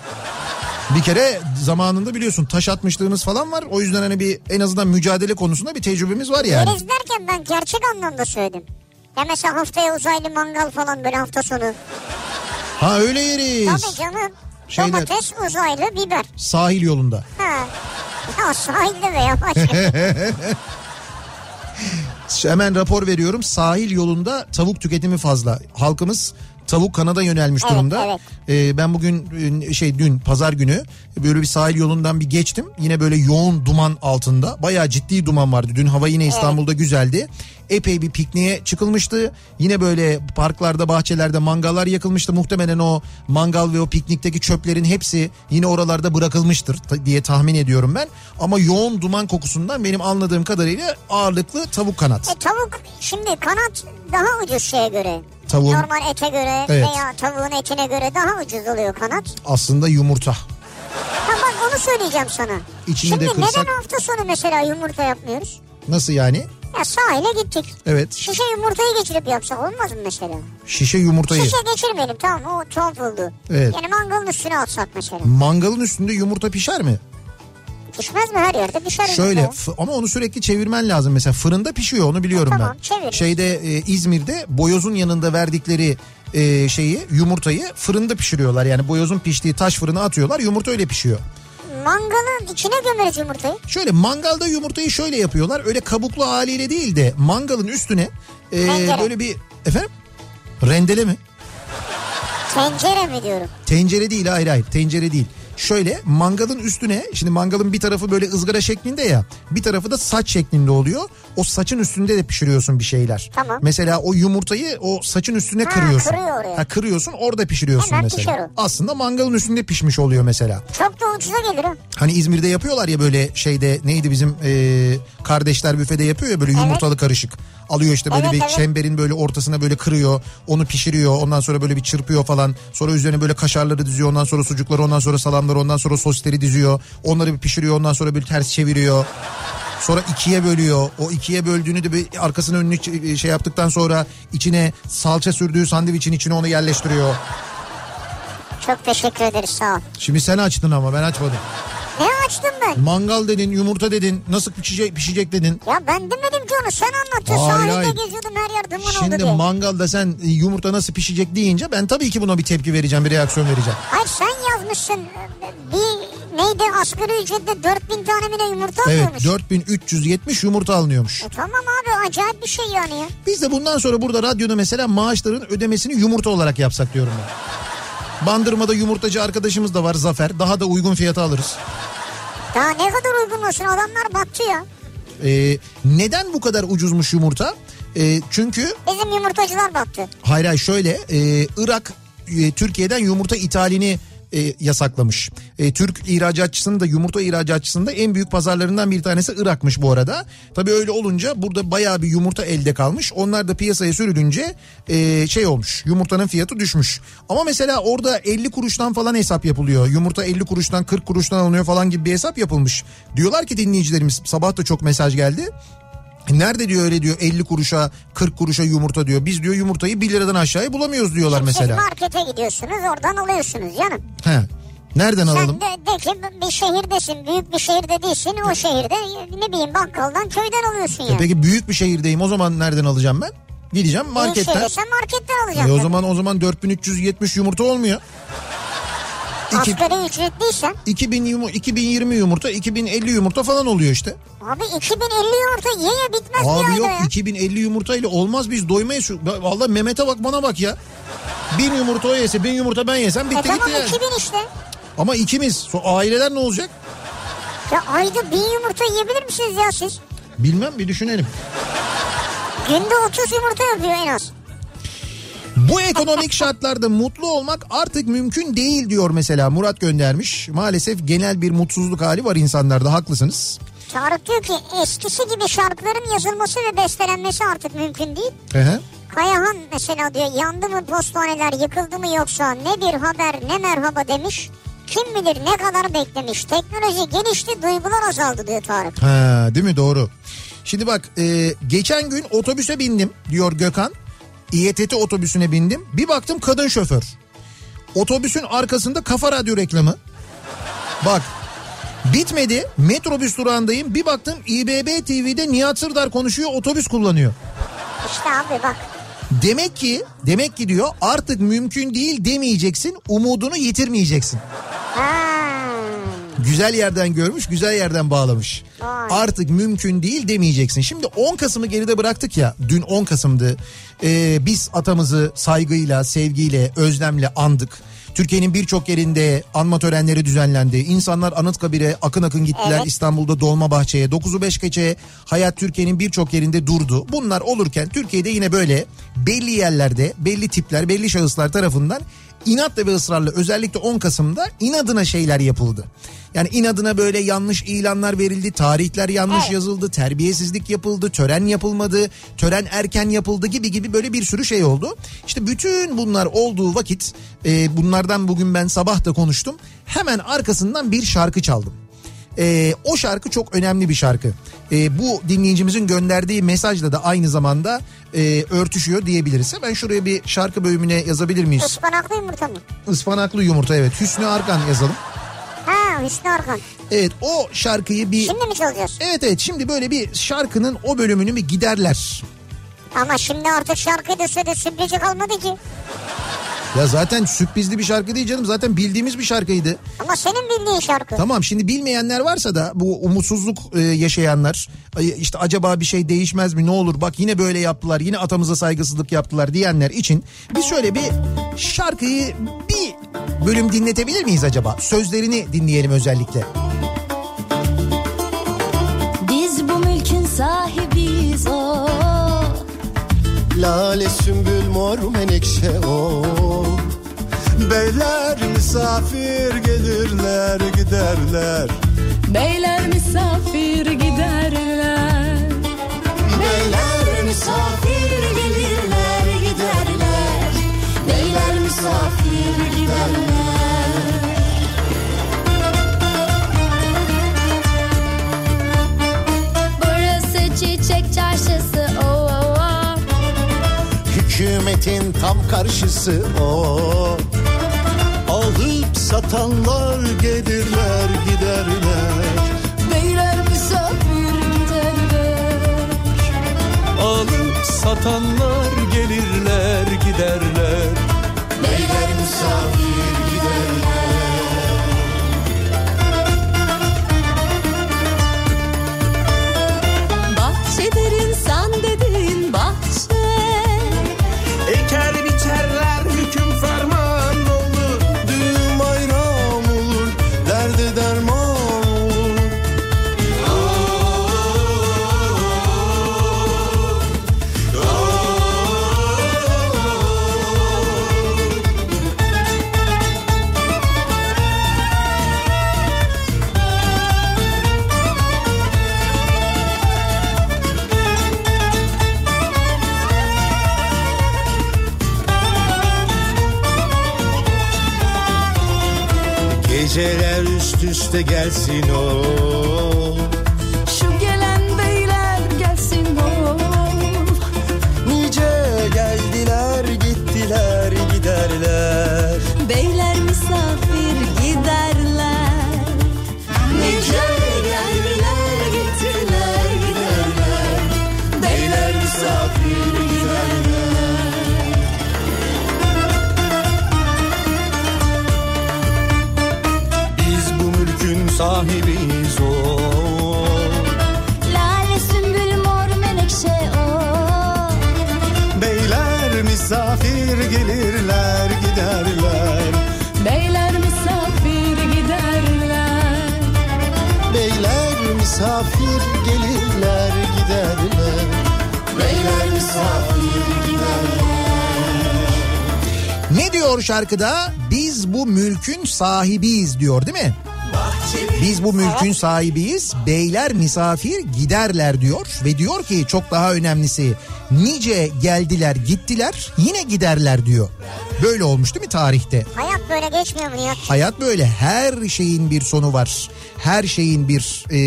Bir kere zamanında biliyorsun taş atmışlığımız falan var. O yüzden hani bir en azından mücadele konusunda bir tecrübemiz var yani. Yeriz derken ben gerçek anlamda söyledim. Ya mesela haftaya uzaylı mangal falan böyle hafta sonu. Ha öyle yeriz. Tabii canım. Şeyler- Domates, uzaylı, biber. Sahil yolunda. Ha. Ya sahilde veya başka. Hemen rapor veriyorum. Sahil yolunda tavuk tüketimi fazla. Halkımız tavuk kanada yönelmiş Evet, durumda. evet. Ee, ben bugün e, şey dün pazar günü böyle bir sahil yolundan bir geçtim. Yine böyle yoğun duman altında. Bayağı ciddi duman vardı. Dün hava yine İstanbul'da güzeldi. Epey bir pikniğe çıkılmıştı. Yine böyle parklarda, bahçelerde mangallar yakılmıştı. Muhtemelen o mangal ve o piknikteki çöplerin hepsi yine oralarda bırakılmıştır diye tahmin ediyorum ben. Ama yoğun duman kokusundan benim anladığım kadarıyla ağırlıklı tavuk kanat. E tavuk şimdi kanat daha ucuz şeye göre. Tavuğun- Normal ete göre Evet. veya tavuğun etine göre daha ucuz oluyor kanat. Aslında yumurta. Ha bak onu söyleyeceğim sana. İçini Şimdi de kırsak- neden hafta sonu mesela yumurta yapmıyoruz? Nasıl yani? Ya sahile gittik. Evet. Şişe yumurtayı geçirip yapsak olmaz mı mesela? Şişe yumurtayı. Şişe geçirmeyelim tamam o tuhaf oldu. Evet. Yani mangalın üstüne atsak mesela. Mangalın üstünde yumurta pişer mi? Pişmez mi her yerde pişer Şöyle f- ama onu sürekli çevirmen lazım. Mesela fırında pişiyor onu biliyorum E, tamam, ben. çeviririz. Şeyde e, İzmir'de boyozun yanında verdikleri e, şeyi yumurtayı fırında pişiriyorlar. Yani boyozun piştiği taş fırına atıyorlar yumurta öyle pişiyor. Mangalın içine gömeriz yumurtayı. Şöyle mangalda yumurtayı şöyle yapıyorlar. Öyle kabuklu haliyle değil de mangalın üstüne e, böyle bir efendim rendele mi? Tencere mi diyorum. Tencere değil hayır hayır tencere değil. Şöyle mangalın üstüne şimdi mangalın bir tarafı böyle ızgara şeklinde ya bir tarafı da saç şeklinde oluyor. O saçın üstünde de pişiriyorsun bir şeyler. Tamam. Mesela o yumurtayı o saçın üstüne Ha, kırıyorsun. kırıyor oraya. Ha, kırıyorsun orada pişiriyorsun Hemen mesela. o. Aslında mangalın üstünde pişmiş oluyor mesela. Çok da ucuza gelir o. Hani İzmir'de yapıyorlar ya böyle şeyde neydi bizim e, kardeşler büfede yapıyor ya böyle Evet. yumurtalı karışık. Alıyor işte böyle Evet, bir evet. çemberin böyle ortasına böyle kırıyor. Onu pişiriyor. Ondan sonra böyle bir çırpıyor falan. Sonra üzerine böyle kaşarları diziyor. Ondan sonra sucukları ondan sonra salamları ondan sonra sosleri diziyor. Onları bir pişiriyor. Ondan sonra böyle ters çeviriyor. Sonra ikiye bölüyor. O ikiye böldüğünü de bir arkasını önünü şey yaptıktan sonra içine salça sürdüğü sandviçin içine onu yerleştiriyor. Çok teşekkür ederiz sağ ol. Şimdi sen açtın ama ben açmadım. Ne açtım ben? Mangal dedin, yumurta dedin, nasıl pişecek, pişecek dedin. Ya ben demedim ki onu sen anlattın. Hayır, Sahilde hayır. geziyordum her yer duman oldu Şimdi diye. mangalda sen e, yumurta nasıl pişecek deyince ben tabii ki buna bir tepki vereceğim, bir reaksiyon vereceğim. Hayır sen yazmışsın. Bir neydi asgari ücretle 4000 tane mi ne yumurta Evet alıyormuş. 4370 yumurta alınıyormuş. E tamam abi acayip bir şey yani ya. Biz de bundan sonra burada radyoda mesela maaşların ödemesini yumurta olarak yapsak diyorum ben. Bandırmada yumurtacı arkadaşımız da var Zafer. Daha da uygun fiyata alırız. Daha ne kadar uygun olsun adamlar battı ya. Ee, neden bu kadar ucuzmuş yumurta? Ee, çünkü Bizim yumurtacılar battı. Hayır hayır şöyle e, Irak e, Türkiye'den yumurta ithalini e, yasaklamış. E, Türk ihracatçısının da yumurta ihracatçısının da en büyük pazarlarından bir tanesi Irak'mış bu arada. Tabii öyle olunca burada bayağı bir yumurta elde kalmış. Onlar da piyasaya sürülünce e, şey olmuş yumurtanın fiyatı düşmüş. Ama mesela orada 50 kuruştan falan hesap yapılıyor. Yumurta 50 kuruştan 40 kuruştan alınıyor falan gibi bir hesap yapılmış. Diyorlar ki dinleyicilerimiz sabah da çok mesaj geldi. Nerede diyor öyle diyor 50 kuruşa 40 kuruşa yumurta diyor. Biz diyor yumurtayı 1 liradan aşağıya bulamıyoruz diyorlar Siz mesela. markete gidiyorsunuz oradan alıyorsunuz canım. He. Nereden alalım? Sen de, de ki bir şehirdesin, büyük bir şehirde değilsin. O şehirde ne bileyim bakkaldan köyden alıyorsun ya. E peki büyük bir şehirdeyim o zaman nereden alacağım ben? Gideceğim Büyük marketten. şehirde sen marketten E alacaksın. o zaman o zaman 4370 yumurta olmuyor. İki- Asgari ücretliysen. 2000 yumu- 2020 yumurta 2050 yumurta falan oluyor işte. Abi 2050 yumurta ye ye bitmez bir Abi ayda yok ya. 2050 yumurta ile olmaz biz doymayız. Vallahi Mehmet'e bak bana bak ya. Bin yumurta o yese bin yumurta ben yesem E bitti tamam gitti yani. 2000 işte. Ama ikimiz so- aileler ne olacak? Ya ayda bin yumurta yiyebilir misiniz ya siz? Bilmem bir düşünelim. Günde 30 yumurta yapıyor en az. Bu ekonomik şartlarda mutlu olmak artık mümkün değil diyor mesela Murat göndermiş. Maalesef genel bir mutsuzluk hali var insanlarda haklısınız. Tarık diyor ki eskisi gibi şarkıların yazılması ve bestelenmesi artık mümkün değil. Hı. Kayahan mesela diyor yandı mı postaneler yıkıldı mı yoksa ne bir haber ne merhaba demiş. Kim bilir ne kadar beklemiş. Teknoloji gelişti duygular azaldı diyor Tarık. Ha, değil mi doğru. Şimdi bak e, geçen gün otobüse bindim diyor Gökhan. İETT otobüsüne bindim. Bir baktım kadın şoför. Otobüsün arkasında kafa radyo reklamı. Bak bitmedi metrobüs durağındayım. Bir baktım İBB TV'de Nihat Sırdar konuşuyor otobüs kullanıyor. İşte abi bak. Demek ki demek ki diyor artık mümkün değil demeyeceksin umudunu yitirmeyeceksin. Ha. Güzel yerden görmüş, güzel yerden bağlamış. Vay. Artık mümkün değil demeyeceksin. Şimdi 10 Kasım'ı geride bıraktık ya. Dün 10 Kasım'dı. Ee, biz atamızı saygıyla, sevgiyle, özlemle andık. Türkiye'nin birçok yerinde anma törenleri düzenlendi. İnsanlar Anıtkabir'e akın akın gittiler. Evet. İstanbul'da Dolmabahçe'ye. 9'u 5 gece hayat Türkiye'nin birçok yerinde durdu. Bunlar olurken Türkiye'de yine böyle belli yerlerde belli tipler, belli şahıslar tarafından inatla ve ısrarla özellikle 10 Kasım'da inadına şeyler yapıldı. Yani inadına böyle yanlış ilanlar verildi, tarihler yanlış Evet. yazıldı, terbiyesizlik yapıldı, tören yapılmadı, tören erken yapıldı gibi gibi böyle bir sürü şey oldu. İşte bütün bunlar olduğu vakit e, bunlardan bugün ben sabah da konuştum. Hemen arkasından bir şarkı çaldım. E, o şarkı çok önemli bir şarkı. E, bu dinleyicimizin gönderdiği mesajla da aynı zamanda e, örtüşüyor diyebiliriz. Ben şuraya bir şarkı bölümüne yazabilir miyiz? Ispanaklı yumurta mı? Ispanaklı yumurta evet. Hüsnü Arkan yazalım. Ha Hüsnü Arkan. Evet o şarkıyı bir... Şimdi mi çalacağız? Evet evet şimdi böyle bir şarkının o bölümünü bir giderler. Ama şimdi artık şarkıyı da söyle sürprizi kalmadı ki. Ya zaten sürprizli bir şarkı değil canım zaten bildiğimiz bir şarkıydı. Ama senin bildiğin şarkı. Tamam şimdi bilmeyenler varsa da bu umutsuzluk e, yaşayanlar ay, işte acaba bir şey değişmez mi ne olur bak yine böyle yaptılar yine atamıza saygısızlık yaptılar diyenler için biz şöyle bir şarkıyı bir bölüm dinletebilir miyiz acaba? Sözlerini dinleyelim özellikle. Lale sümbül mor menekşe o Beyler misafir gelirler giderler Beyler misafir giderler. Beyler misafir gelirler giderler. Beyler misafir giderler. Burası çiçek çarşısı. Hükümetin tam karşısı o. Alıp satanlar gelirler giderler. Beyler misafir giderler. Alıp satanlar gelirler giderler. Beyler misafir üst üste gelsin o misafir gelirler giderler Beyler misafir giderler Ne diyor şarkıda? Biz bu mülkün sahibiyiz diyor değil mi? Biz bu mülkün sahibiyiz. Beyler misafir giderler diyor ve diyor ki çok daha önemlisi nice geldiler gittiler yine giderler diyor. Böyle olmuş değil mi tarihte? Hayat böyle geçmiyor mu Nihat? Hayat böyle her şeyin bir sonu var. Her şeyin bir e,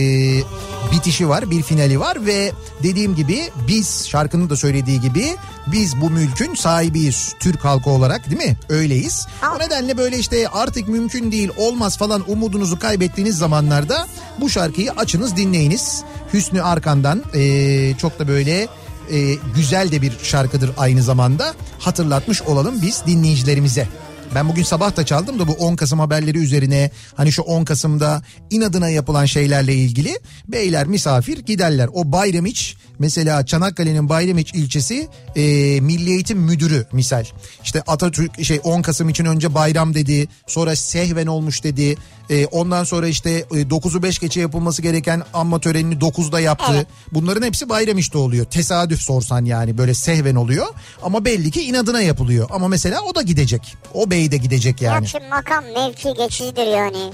bitişi var, bir finali var ve dediğim gibi biz şarkının da söylediği gibi biz bu mülkün sahibiyiz Türk halkı olarak değil mi? Öyleyiz. O nedenle böyle işte artık mümkün değil olmaz falan umudunuzu kaybettiğiniz zamanlarda bu şarkıyı açınız dinleyiniz. Hüsnü Arkan'dan e, çok da böyle e, güzel de bir şarkıdır aynı zamanda hatırlatmış olalım biz dinleyicilerimize. Ben bugün sabah da çaldım da bu 10 Kasım haberleri üzerine hani şu 10 Kasım'da inadına yapılan şeylerle ilgili beyler misafir giderler. O Bayramiç mesela Çanakkale'nin Bayramiç ilçesi e, Milli Eğitim Müdürü misal. İşte Atatürk şey 10 Kasım için önce bayram dedi sonra sehven olmuş dedi. E, ondan sonra işte e, 9'u 5 geçe yapılması gereken anma törenini 9'da yaptı. Evet. Bunların hepsi Bayramiç'te oluyor. Tesadüf sorsan yani böyle sehven oluyor. Ama belli ki inadına yapılıyor. Ama mesela o da gidecek. O bey de gidecek yani. Ya şimdi makam mevki geçicidir yani.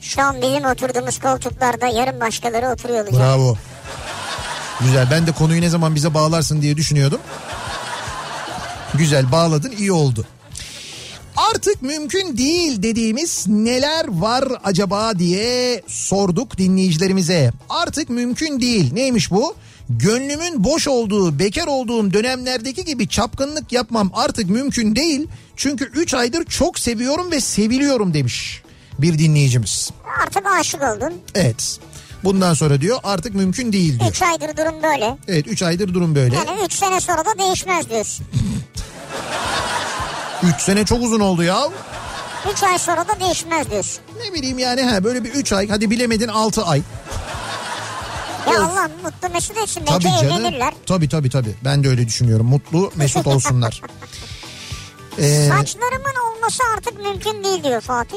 Şu an bizim oturduğumuz koltuklarda yarın başkaları oturuyor olacak. Bravo. Güzel. Ben de konuyu ne zaman bize bağlarsın diye düşünüyordum. Güzel bağladın iyi oldu. Artık mümkün değil dediğimiz neler var acaba diye sorduk dinleyicilerimize. Artık mümkün değil. Neymiş bu? Gönlümün boş olduğu, bekar olduğum dönemlerdeki gibi çapkınlık yapmam artık mümkün değil. Çünkü 3 aydır çok seviyorum ve seviliyorum demiş bir dinleyicimiz. Artık aşık oldun. Evet. Bundan sonra diyor artık mümkün değil diyor. 3 aydır durum böyle. Evet 3 aydır durum böyle. Yani 3 sene sonra da değişmez diyorsun. 3 sene çok uzun oldu ya. 3 ay sonra da değişmez diyorsun. Ne bileyim yani ha böyle bir 3 ay hadi bilemedin 6 ay. Ya Allah mutlu mesut etsin. Tabii Belki canım. evlenirler. Tabii tabii tabii. Ben de öyle düşünüyorum. Mutlu mesut olsunlar. Ee, Saçlarımın olması artık mümkün değil diyor Fatih.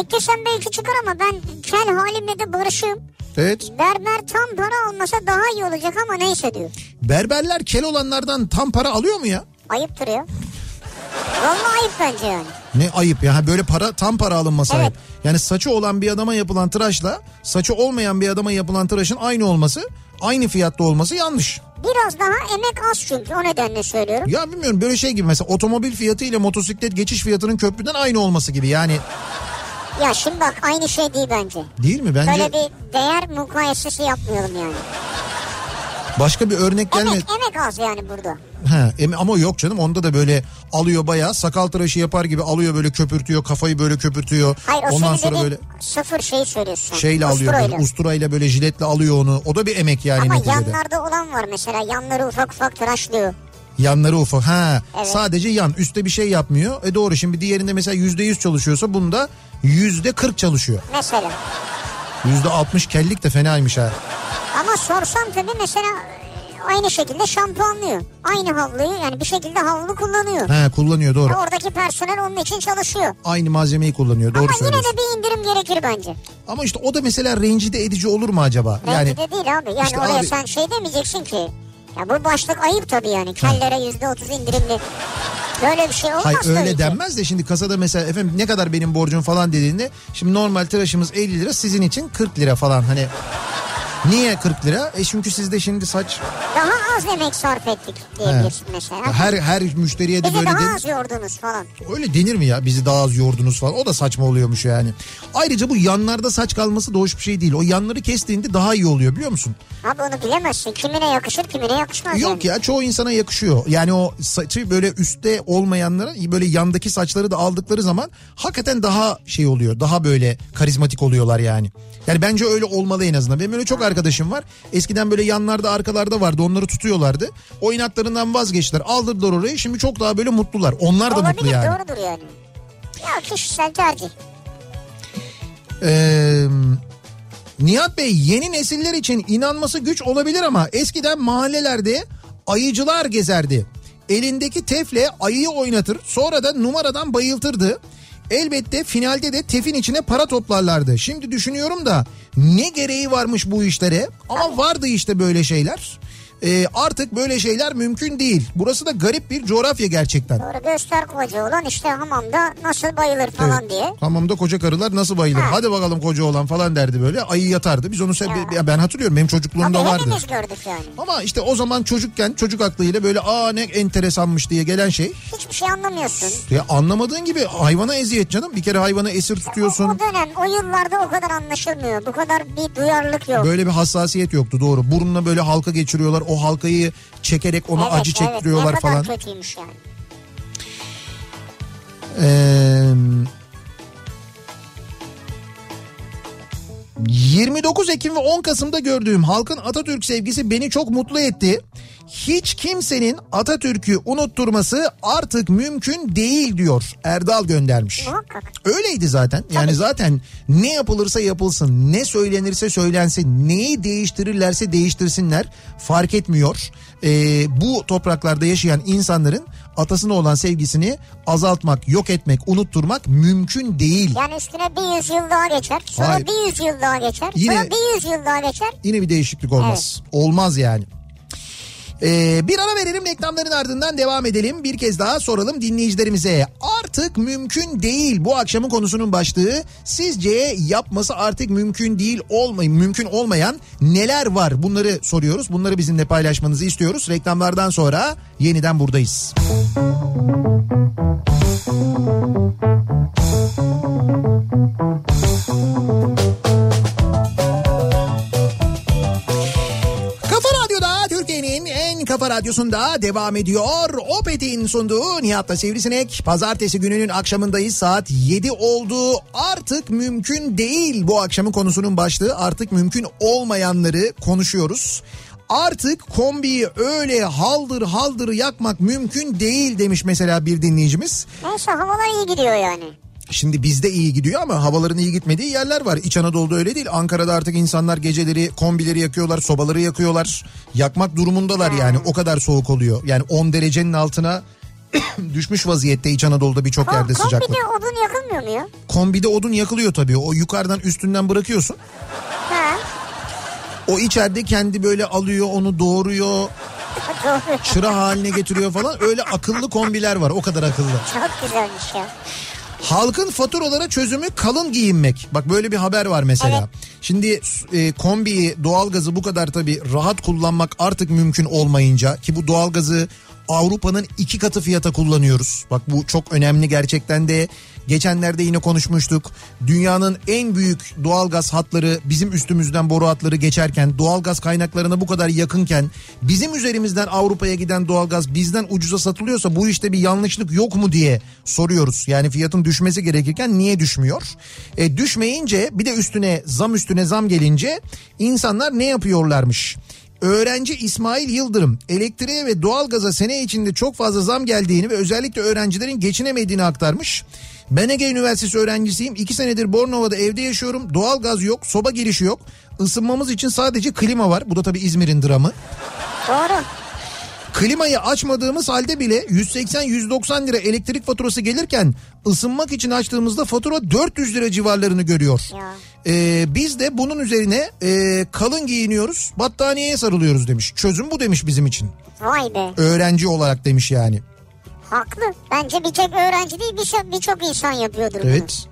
Eklesem belki çıkar ama ben kel halimle de barışığım. evet. Berber tam para almasa daha iyi olacak ama neyse diyor. Berberler kel olanlardan tam para alıyor mu ya? Ayıptır ya. Vallahi ayıp bence yani. Ne ayıp ya. Böyle para tam para alınması Evet. ayıp. Yani saçı olan bir adama yapılan tıraşla saçı olmayan bir adama yapılan tıraşın aynı olması, aynı fiyatta olması yanlış. Biraz daha emek az çünkü o nedenle söylüyorum. Ya bilmiyorum böyle şey gibi mesela otomobil fiyatı ile motosiklet geçiş fiyatının köprüden aynı olması gibi. Yani Ya şimdi bak aynı şey değil bence. değil mi? Bence Böyle bir değer mukayesesi yapmayalım yani. Başka bir örnek gelmedi. Emek, emek az yani burada. Ha, em- ama yok canım onda da böyle alıyor bayağı sakal tıraşı yapar gibi alıyor böyle köpürtüyor kafayı böyle köpürtüyor. Hayır o Ondan sonra böyle sıfır şey söylüyorsun. şeyle alıyor böyle usturayla böyle jiletle alıyor onu. O da bir emek yani Ama neticede. yanlarda olan var mesela yanları ufak ufak tıraşlıyor. Yanları ufak. Ha Evet. sadece yan üstte bir şey yapmıyor. E doğru şimdi diğerinde mesela yüzde yüz çalışıyorsa bunda yüzde kırk çalışıyor. Mesela. Yüzde altmış kellik de fenaymış ha. Ama sorsam tabii mesela aynı şekilde şampuanlıyor. Aynı havluyu yani bir şekilde havlu kullanıyor. Ha kullanıyor doğru. Oradaki personel onun için çalışıyor. Aynı malzemeyi kullanıyor doğru Ama yine de bir indirim gerekir bence. Ama işte o da mesela rencide edici olur mu acaba? Bence Yani de değil abi. Yani İşte oraya abi- sen şey demeyeceksin ki. Ya bu başlık ayıp tabii yani. Kellere yüzde otuz indirimli. Böyle bir şey olmaz Hayır öyle ki. denmez de şimdi kasada mesela efendim ne kadar benim borcum falan dediğinde şimdi normal tıraşımız 50 lira sizin için 40 lira falan hani niye 40 lira? E çünkü sizde şimdi saç Daha az emek sarf ettik diyebilirsin mesela. her her müşteriye de Bizi böyle daha de, az yordunuz falan. öyle denir mi ya bizi daha az yordunuz falan o da saçma oluyormuş yani. Ayrıca bu yanlarda saç kalması da hoş bir şey değil. O yanları kestiğinde daha iyi oluyor biliyor musun? Abi onu bilemezsin. Kimine yakışır kimine yakışmaz Yok yani. ya çoğu insana yakışıyor. Yani o saçı böyle üstte olmayanlara böyle yandaki saçları da aldıkları zaman hakikaten daha şey oluyor. Daha böyle karizmatik oluyorlar yani. Yani bence öyle olmalı en azından. Benim öyle çok arkadaşım var. Eskiden böyle yanlarda arkalarda vardı onları tutuyorlardı. O inatlarından vazgeçtiler. Aldırdılar orayı şimdi çok daha böyle mutlular. Onlar da mutlu Olabilir yani. doğrudur yani. Ya kişisel tercih. Ee, Nihat Bey yeni nesiller için inanması güç olabilir ama eskiden mahallelerde ayıcılar gezerdi. elindeki tefle ayıyı oynatır sonra da numaradan bayıltırdı. Elbette finalde de tefin içine para toplarlardı. Şimdi düşünüyorum da ne gereği varmış bu işlere ama vardı işte böyle şeyler. Ee, artık böyle şeyler mümkün değil. Burası da garip bir coğrafya gerçekten. Doğru göster koca olan işte hamamda nasıl bayılır falan Evet. diye. Hamamda koca karılar nasıl bayılır? Ha. Hadi bakalım koca olan falan derdi böyle. Ayı yatardı. Biz onu se- ya ben hatırlıyorum benim çocukluğumda Tabii vardı. hepimiz gördük yani. Ama işte o zaman çocukken çocuk aklıyla böyle aa ne enteresanmış diye gelen şey. Hiçbir şey anlamıyorsun. Ya anlamadığın gibi hayvana eziyet canım. Bir kere hayvanı esir tutuyorsun. O dönem o yıllarda o kadar anlaşılmıyor. Bu kadar bir duyarlılık yok. Böyle bir hassasiyet yoktu doğru. Burnuna böyle halka geçiriyorlar. O halkayı çekerek ona evet, acı çektiriyorlar evet, falan. kadar kötüymüş yani. Ee, 29 Ekim ve 10 Kasım'da gördüğüm halkın Atatürk sevgisi beni çok mutlu etti. Hiç kimsenin Atatürk'ü unutturması artık mümkün değil diyor Erdal göndermiş. Muhakkak. Öyleydi zaten. Yani zaten ne yapılırsa yapılsın, ne söylenirse söylensin, neyi değiştirirlerse değiştirsinler fark etmiyor. Ee, bu topraklarda yaşayan insanların atasına olan sevgisini azaltmak, yok etmek, unutturmak mümkün değil. Yani üstüne bir yüzyıl daha geçer. Sonra Hayır. bir yüzyıl daha geçer. Yine- Sonra bir yüzyıl daha geçer. Yine bir değişiklik olmaz. Olmaz yani. Ee, bir ara verelim reklamların ardından devam edelim. Bir kez daha soralım dinleyicilerimize. Artık mümkün değil bu akşamın konusunun başlığı. Sizce yapması artık mümkün değil olmayın mümkün olmayan neler var? Bunları soruyoruz. Bunları bizimle paylaşmanızı istiyoruz. Reklamlardan sonra yeniden buradayız. Kafa kafa radyosunda devam ediyor. Opet'in sunduğu Nihat'la Sivrisinek. Pazartesi gününün akşamındayız. Saat 7 oldu. Artık mümkün değil bu akşamın konusunun başlığı. Artık mümkün olmayanları konuşuyoruz. Artık kombiyi öyle haldır haldır yakmak mümkün değil demiş mesela bir dinleyicimiz. Neyse havalar iyi gidiyor yani. Şimdi bizde iyi gidiyor ama havaların iyi gitmediği yerler var. İç Anadolu'da öyle değil. Ankara'da artık insanlar geceleri kombileri yakıyorlar, sobaları yakıyorlar. Yakmak durumundalar yani. O kadar soğuk oluyor. Yani 10 derecenin altına düşmüş vaziyette İç Anadolu'da birçok Kom- yerde sıcaklık. Kombide odun yakılmıyor mu ya? Kombide odun yakılıyor tabii. O yukarıdan üstünden bırakıyorsun. Ha. O içeride kendi böyle alıyor, onu doğuruyor, Doğru. çıra haline getiriyor falan. Öyle akıllı kombiler var. O kadar akıllı. Çok güzelmiş ya. Halkın faturalara çözümü kalın giyinmek. Bak böyle bir haber var mesela. Evet. Şimdi e, kombiyi, doğalgazı bu kadar tabii rahat kullanmak artık mümkün olmayınca ki bu doğalgazı Avrupa'nın iki katı fiyata kullanıyoruz. Bak bu çok önemli gerçekten de. Geçenlerde yine konuşmuştuk. Dünyanın en büyük doğalgaz hatları bizim üstümüzden boru hatları geçerken doğalgaz kaynaklarına bu kadar yakınken bizim üzerimizden Avrupa'ya giden doğalgaz bizden ucuza satılıyorsa bu işte bir yanlışlık yok mu diye soruyoruz. Yani fiyatın düşmesi gerekirken niye düşmüyor? E, düşmeyince bir de üstüne zam üstüne zam gelince insanlar ne yapıyorlarmış? Öğrenci İsmail Yıldırım elektriğe ve doğalgaza sene içinde çok fazla zam geldiğini ve özellikle öğrencilerin geçinemediğini aktarmış. Ben Ege Üniversitesi öğrencisiyim. İki senedir Bornova'da evde yaşıyorum. Doğalgaz yok, soba girişi yok. Isınmamız için sadece klima var. Bu da tabii İzmir'in dramı. Doğru. Klimayı açmadığımız halde bile 180-190 lira elektrik faturası gelirken ısınmak için açtığımızda fatura 400 lira civarlarını görüyor. Ee, biz de bunun üzerine e, kalın giyiniyoruz battaniyeye sarılıyoruz demiş. Çözüm bu demiş bizim için. Vay be. Öğrenci olarak demiş yani. Haklı. Bence bir tek öğrenci değil birçok birçok insan yapıyordur bunu. Evet.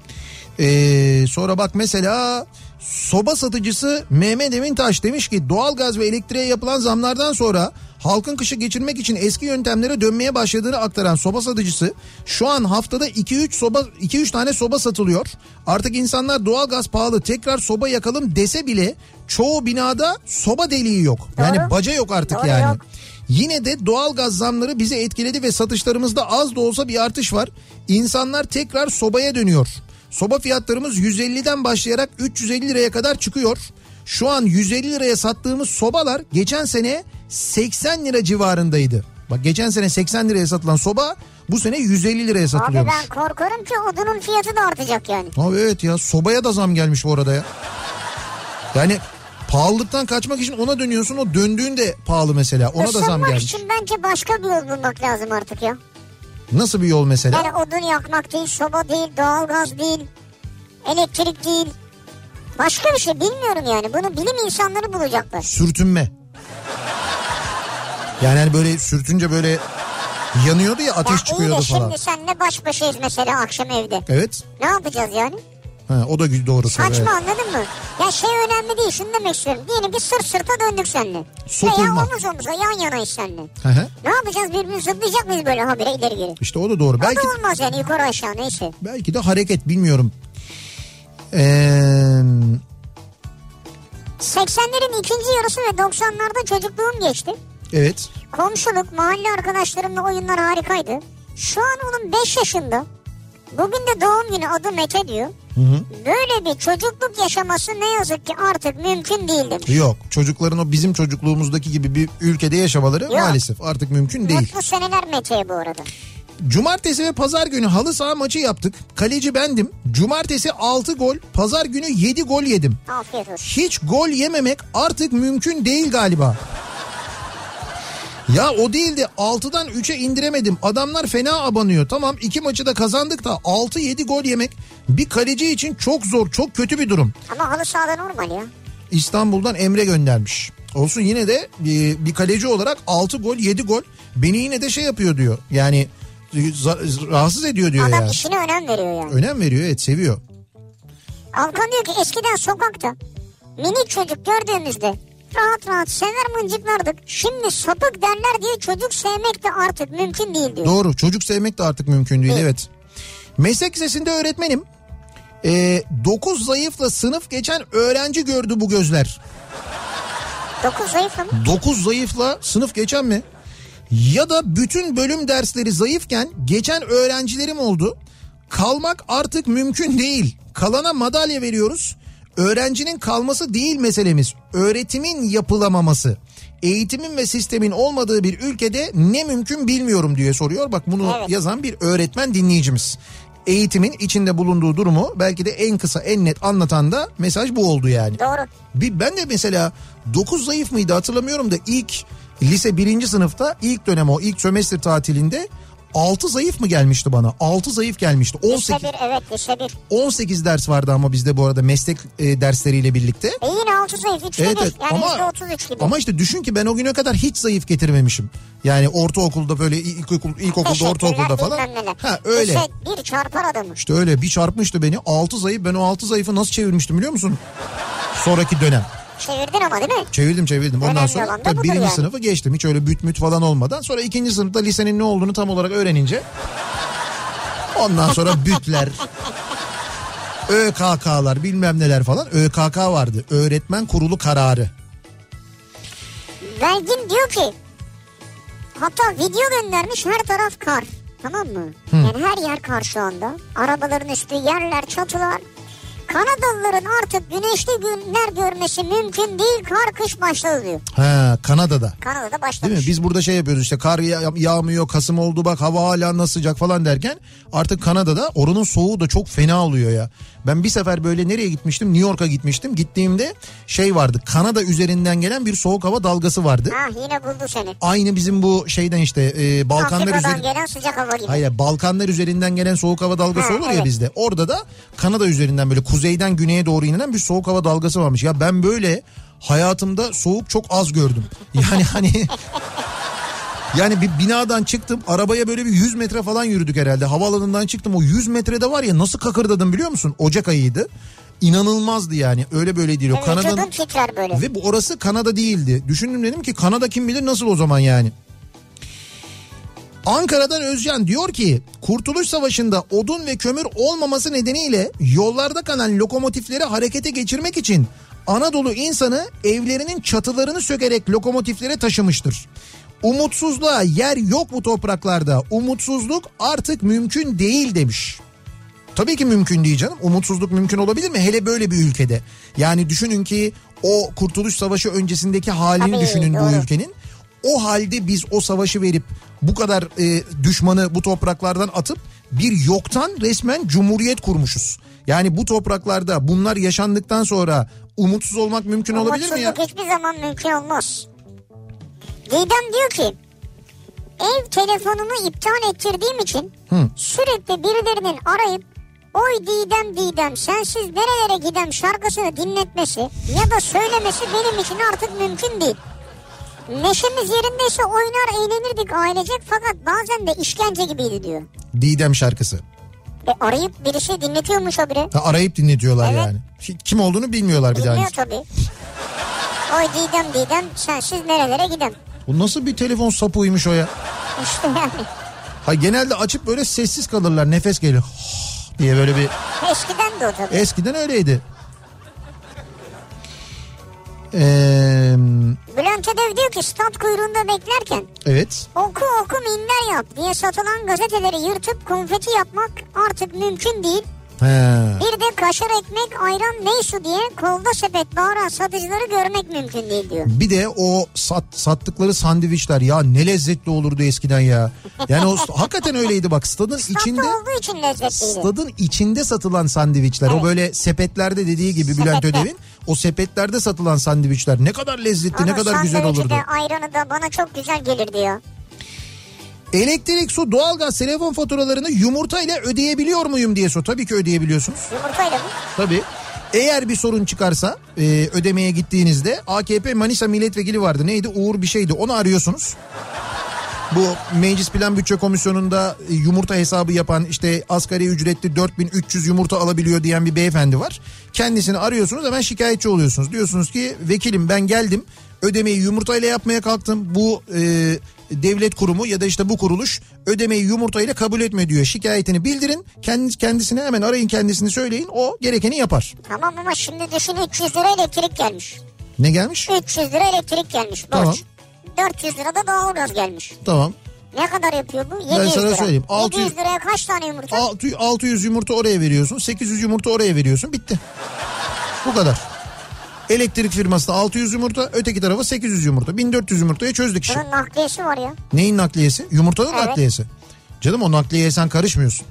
Ee, sonra bak mesela soba satıcısı Mehmet Emintaş demiş ki doğalgaz ve elektriğe yapılan zamlardan sonra halkın kışı geçirmek için eski yöntemlere dönmeye başladığını aktaran soba satıcısı şu an haftada 2-3 soba 2-3 tane soba satılıyor. Artık insanlar doğalgaz pahalı tekrar soba yakalım dese bile çoğu binada soba deliği yok. Yani Doğru. baca yok artık Doğru, yani. yok. Yine de doğalgaz zamları bizi etkiledi ve satışlarımızda az da olsa bir artış var. İnsanlar tekrar sobaya dönüyor. Soba fiyatlarımız 150'den başlayarak 350 liraya kadar çıkıyor. Şu an 150 liraya sattığımız sobalar geçen sene 80 lira civarındaydı. Bak geçen sene 80 liraya satılan soba bu sene 150 liraya Abi satılıyormuş. ben korkarım ki odunun fiyatı da artacak yani. Abi evet ya sobaya da zam gelmiş bu arada ya. Yani Pahalılıktan kaçmak için ona dönüyorsun o döndüğünde pahalı mesela ona da zam Isınmak gelmiş. için bence başka bir yol bulmak lazım artık ya. Nasıl bir yol mesela? Yani odun yakmak değil, soba değil, doğalgaz değil, elektrik değil. Başka bir şey bilmiyorum yani. Bunu bilim insanları bulacaklar. Sürtünme. Yani hani böyle sürtünce böyle yanıyordu ya ateş ya iyi çıkıyordu de falan. şimdi senle baş başayız mesela akşam evde. Evet. Ne yapacağız yani? Ha, o da doğru. Saçma Evet. anladın mı? Ya şey önemli değil şunu demek istiyorum. Diyelim ki sırt sırta döndük seninle. Sokulma. Veya omuz omuza yan yanayız seninle. Hı hı. Ne yapacağız birbirimizi zıplayacak mıyız böyle habire ileri geri? İşte o da doğru. O Belki da olmaz yani yukarı aşağı neyse. belki de hareket bilmiyorum. Ee, 80'lerin ikinci yarısı ve 90'larda çocukluğum geçti. evet. Komşuluk, mahalle arkadaşlarımla oyunlar harikaydı. Şu an onun 5 yaşında. Bugün de doğum günü adı Mete diyor. Böyle bir çocukluk yaşaması ne yazık ki artık mümkün değil demiş. Yok çocukların o bizim çocukluğumuzdaki gibi bir ülkede yaşamaları Yok. maalesef artık mümkün değil. Mutlu seneler Mete'ye bu arada. Cumartesi ve pazar günü halı saha maçı yaptık. Kaleci bendim. Cumartesi 6 gol, pazar günü 7 gol yedim. Afiyet olsun. Hiç gol yememek artık mümkün değil galiba. Ya o değil de 6'dan 3'e indiremedim. Adamlar fena abanıyor. Tamam iki maçı da kazandık da 6-7 gol yemek bir kaleci için çok zor, çok kötü bir durum. Ama halı sahada normal ya. İstanbul'dan Emre göndermiş. Olsun yine de e, bir kaleci olarak 6 gol 7 gol beni yine de şey yapıyor diyor. Yani e, rahatsız ediyor diyor Adam ya. işine önem veriyor yani. Önem veriyor evet seviyor. Alkan diyor ki eskiden sokakta minik çocuk gördüğümüzde rahat rahat sever mıncıklardık. Şimdi sapık derler diye çocuk sevmek de artık mümkün değil diyor. Doğru çocuk sevmek de artık mümkün değil Evet. evet. Meslek lisesinde öğretmenim. 9 zayıfla sınıf geçen öğrenci gördü bu gözler. Dokuz zayıf mı? 9 zayıfla sınıf geçen mi? Ya da bütün bölüm dersleri zayıfken geçen öğrencilerim oldu. Kalmak artık mümkün değil. Kalana madalya veriyoruz. Öğrencinin kalması değil meselemiz. Öğretimin yapılamaması. Eğitimin ve sistemin olmadığı bir ülkede ne mümkün bilmiyorum diye soruyor. Bak bunu Evet. yazan bir öğretmen dinleyicimiz. Eğitimin içinde bulunduğu durumu belki de en kısa en net anlatan da mesaj bu oldu yani. Doğru. Bir, ben de mesela 9 zayıf mıydı hatırlamıyorum da ilk lise birinci sınıfta ilk dönem o ilk sömestr tatilinde 6 zayıf mı gelmişti bana? 6 zayıf gelmişti. Lise 18, bir evet lise bir. 18 ders vardı ama bizde bu arada meslek e, dersleriyle birlikte. E yine altı zayıf üçte Evet, bir. evet. Yani Ama- yüzde otuz üç gibi. Ama işte düşün ki ben o güne kadar hiç zayıf getirmemişim. Yani ortaokulda böyle ilkokul, ilkokulda ortaokulda falan. Ha öyle. Lise bir çarpar adamı. İşte öyle bir çarpmıştı beni. 6 zayıf ben o 6 zayıfı nasıl çevirmiştim biliyor musun? Sonraki dönem. Çevirdin ama değil mi? Çevirdim çevirdim. Ondan Önemli sonra tabii birinci yani. sınıfı geçtim. Hiç öyle büt müt falan olmadan. Sonra ikinci sınıfta lisenin ne olduğunu tam olarak öğrenince. Ondan sonra bütler. ÖKK'lar bilmem neler falan. ÖKK vardı. Öğretmen Kurulu Kararı. Belgin diyor ki hatta video göndermiş her taraf kar. Tamam mı? Yani her yer kar şu anda. Arabaların üstü yerler çatılar. Kanadalıların artık güneşli günler görmesi mümkün değil. Kar kış başladı diyor. Ha Kanada'da. Kanada'da Değil başlamış. mi? Biz burada şey yapıyoruz işte kar yağ- yağmıyor, Kasım oldu bak hava hala nasıl sıcak falan derken artık Kanada'da oranın soğuğu da çok fena oluyor ya. Ben bir sefer böyle nereye gitmiştim? New York'a gitmiştim. Gittiğimde şey vardı. Kanada üzerinden gelen bir soğuk hava dalgası vardı. Ha yine buldu seni. Aynı bizim bu şeyden işte e, Balkanlar Afrika'dan üzerinden gelen sıcak hava gibi. Hayır Balkanlar üzerinden gelen soğuk hava dalgası Ha, olur ya evet. bizde. Orada da Kanada üzerinden böyle kuzeyden güneye doğru inen bir soğuk hava dalgası varmış. Ya ben böyle hayatımda soğuk çok az gördüm. Yani hani yani bir binadan çıktım arabaya böyle bir 100 metre falan yürüdük herhalde. Havaalanından çıktım o 100 metrede var ya nasıl kakırdadım biliyor musun? Ocak ayıydı. İnanılmazdı yani öyle böyle değil. O Evet, Kanada'nın titrer böyle. ve bu orası Kanada değildi. Düşündüm dedim ki Kanada kim bilir nasıl o zaman yani. Ankara'dan Özcan diyor ki Kurtuluş Savaşı'nda odun ve kömür olmaması nedeniyle yollarda kalan lokomotifleri harekete geçirmek için Anadolu insanı evlerinin çatılarını sökerek lokomotiflere taşımıştır. Umutsuzluğa yer yok bu topraklarda. Umutsuzluk artık mümkün değil demiş. Tabii ki mümkün değil canım. Umutsuzluk mümkün olabilir mi? Hele böyle bir ülkede. Yani düşünün ki o Kurtuluş Savaşı öncesindeki halini Tabii, düşünün bu doğru. ülkenin. O halde biz o savaşı verip bu kadar e, düşmanı bu topraklardan atıp bir yoktan resmen cumhuriyet kurmuşuz. Yani bu topraklarda bunlar yaşandıktan sonra umutsuz olmak mümkün olabilir mi ya? Umutsuzluk hiçbir zaman mümkün olmaz. Didem diyor ki ev telefonumu iptal ettirdiğim için Hı. sürekli birilerinin arayıp Oy Didem Didem sensiz nerelere gidem şarkısını dinletmesi ya da söylemesi benim için artık mümkün değil. Neşemiz yerindeyse oynar eğlenirdik ailecek fakat bazen de işkence gibiydi diyor. Didem şarkısı. E arayıp birisi dinletiyormuş o biri. Ha, arayıp dinletiyorlar Evet. yani. Kim olduğunu bilmiyorlar bir daha. Bilmiyor tabii. Oy Didem Didem sensiz nerelere gidem. Bu nasıl bir telefon sapıymış o ya? İşte yani. Ha genelde açıp böyle sessiz kalırlar nefes geliyor diye böyle bir Eskiden de o tabii. eskiden öyleydi. Ee, Bülent Ödev diyor ki stat kuyruğunda beklerken evet. oku oku minder yap diye satılan gazeteleri yırtıp konfeti yapmak artık mümkün değil. He. Bir de kaşar ekmek ayran neyse diye kolda sepet bağıran satıcıları görmek mümkün değil diyor. Bir de o sat, sattıkları sandviçler ya ne lezzetli olurdu eskiden ya. Yani o hakikaten öyleydi bak stadın içinde Statta olduğu için lezzetliydi. stadın içinde satılan sandviçler. O Evet. böyle sepetlerde dediği gibi Bülent Sepette. Ödev'in o sepetlerde satılan sandviçler ne kadar lezzetli ne Ama kadar güzel sandviçi olurdu. de ayranı da bana çok güzel gelir diyor. Elektrik, su, doğalgaz, telefon faturalarını yumurta ile ödeyebiliyor muyum diye sor. Tabii ki ödeyebiliyorsunuz. Yumurtayla mı? Tabii. Eğer bir sorun çıkarsa e, ödemeye gittiğinizde AKP Manisa milletvekili vardı. Neydi? Uğur bir şeydi. Onu arıyorsunuz. Bu Meclis Plan Bütçe Komisyonu'nda e, yumurta hesabı yapan işte asgari ücretli 4300 yumurta alabiliyor diyen bir beyefendi var. Kendisini arıyorsunuz hemen şikayetçi oluyorsunuz. Diyorsunuz ki vekilim ben geldim ödemeyi yumurtayla yapmaya kalktım. Bu e, devlet kurumu ya da işte bu kuruluş ödemeyi yumurtayla kabul etme diyor. Şikayetini bildirin kendiniz kendisine hemen arayın kendisini söyleyin o gerekeni yapar. Tamam ama şimdi düşün 300 lira elektrik gelmiş. Ne gelmiş? 300 lira elektrik gelmiş borç. Tamam. 400 lira da doğalgaz gelmiş. Tamam. Ne kadar yapıyor bu? 700 sana lira. söyleyeyim, 700 600 liraya kaç tane yumurta? 600, 600 yumurta oraya veriyorsun 800 yumurta oraya veriyorsun bitti. Bu kadar. Elektrik firmasına 600 yumurta öteki tarafa 800 yumurta 1400 yumurtaya çözdük işi. Bunun nakliyesi var ya. Neyin nakliyesi? Yumurtanın Evet. nakliyesi. Canım o nakliyeye sen karışmıyorsun.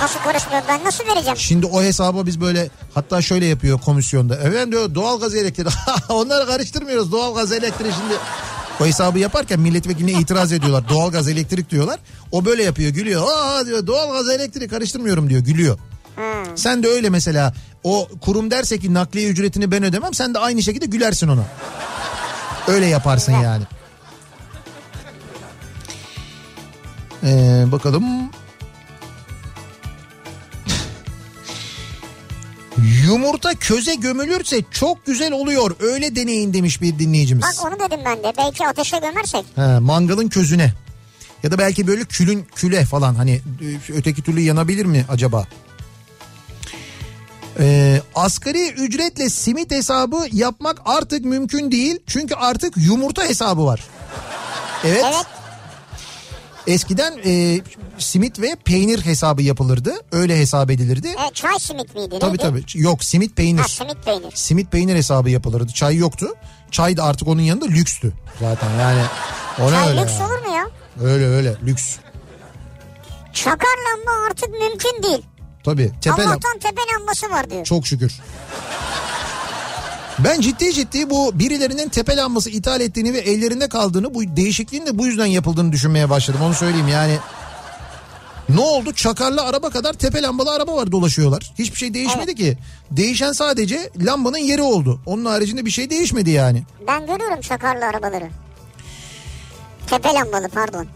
Nasıl karışmıyor ben nasıl vereceğim? Şimdi o hesaba biz böyle hatta şöyle yapıyor komisyonda. Efendim diyor doğalgaz elektrik. Onları karıştırmıyoruz doğalgaz elektrik şimdi. O hesabı yaparken milletvekiline itiraz ediyorlar. Doğalgaz elektrik diyorlar. O böyle yapıyor gülüyor. Aa diyor doğalgaz elektrik karıştırmıyorum diyor gülüyor. Sen de öyle mesela o kurum derse ki nakliye ücretini ben ödemem sen de aynı şekilde gülersin ona. Öyle yaparsın yani. Ee, bakalım. Yumurta köze gömülürse çok güzel oluyor. Öyle deneyin demiş bir dinleyicimiz. Bak onu dedim ben de. Belki ateşe gömersek. He, mangalın közüne. Ya da belki böyle külün küle falan hani e, öteki türlü yanabilir mi acaba? Ee, asgari ücretle simit hesabı yapmak artık mümkün değil. Çünkü artık yumurta hesabı var. Evet. Evet. Eskiden e, simit ve peynir hesabı yapılırdı. Öyle hesap edilirdi. E, çay simit miydi? Tabii neydi? tabii. Yok simit peynir. Ha simit peynir. Simit peynir hesabı yapılırdı. Çay yoktu. Çay da artık onun yanında lükstü. Zaten yani. O ne Çay öyle lüks ya? olur mu ya? Öyle öyle lüks. Çakar lamba artık mümkün değil. Tabii. Tepe Allah'tan tepe lambası var diyor. Çok şükür. Ben ciddi ciddi bu birilerinin tepe lambası ithal ettiğini ve ellerinde kaldığını bu değişikliğin de bu yüzden yapıldığını düşünmeye başladım. Onu söyleyeyim yani. Ne oldu? Çakarlı araba kadar tepe lambalı araba var dolaşıyorlar. Hiçbir şey değişmedi ki. Değişen sadece lambanın yeri oldu. Onun haricinde bir şey değişmedi yani. Ben görüyorum çakarlı arabaları. Tepe lambalı pardon.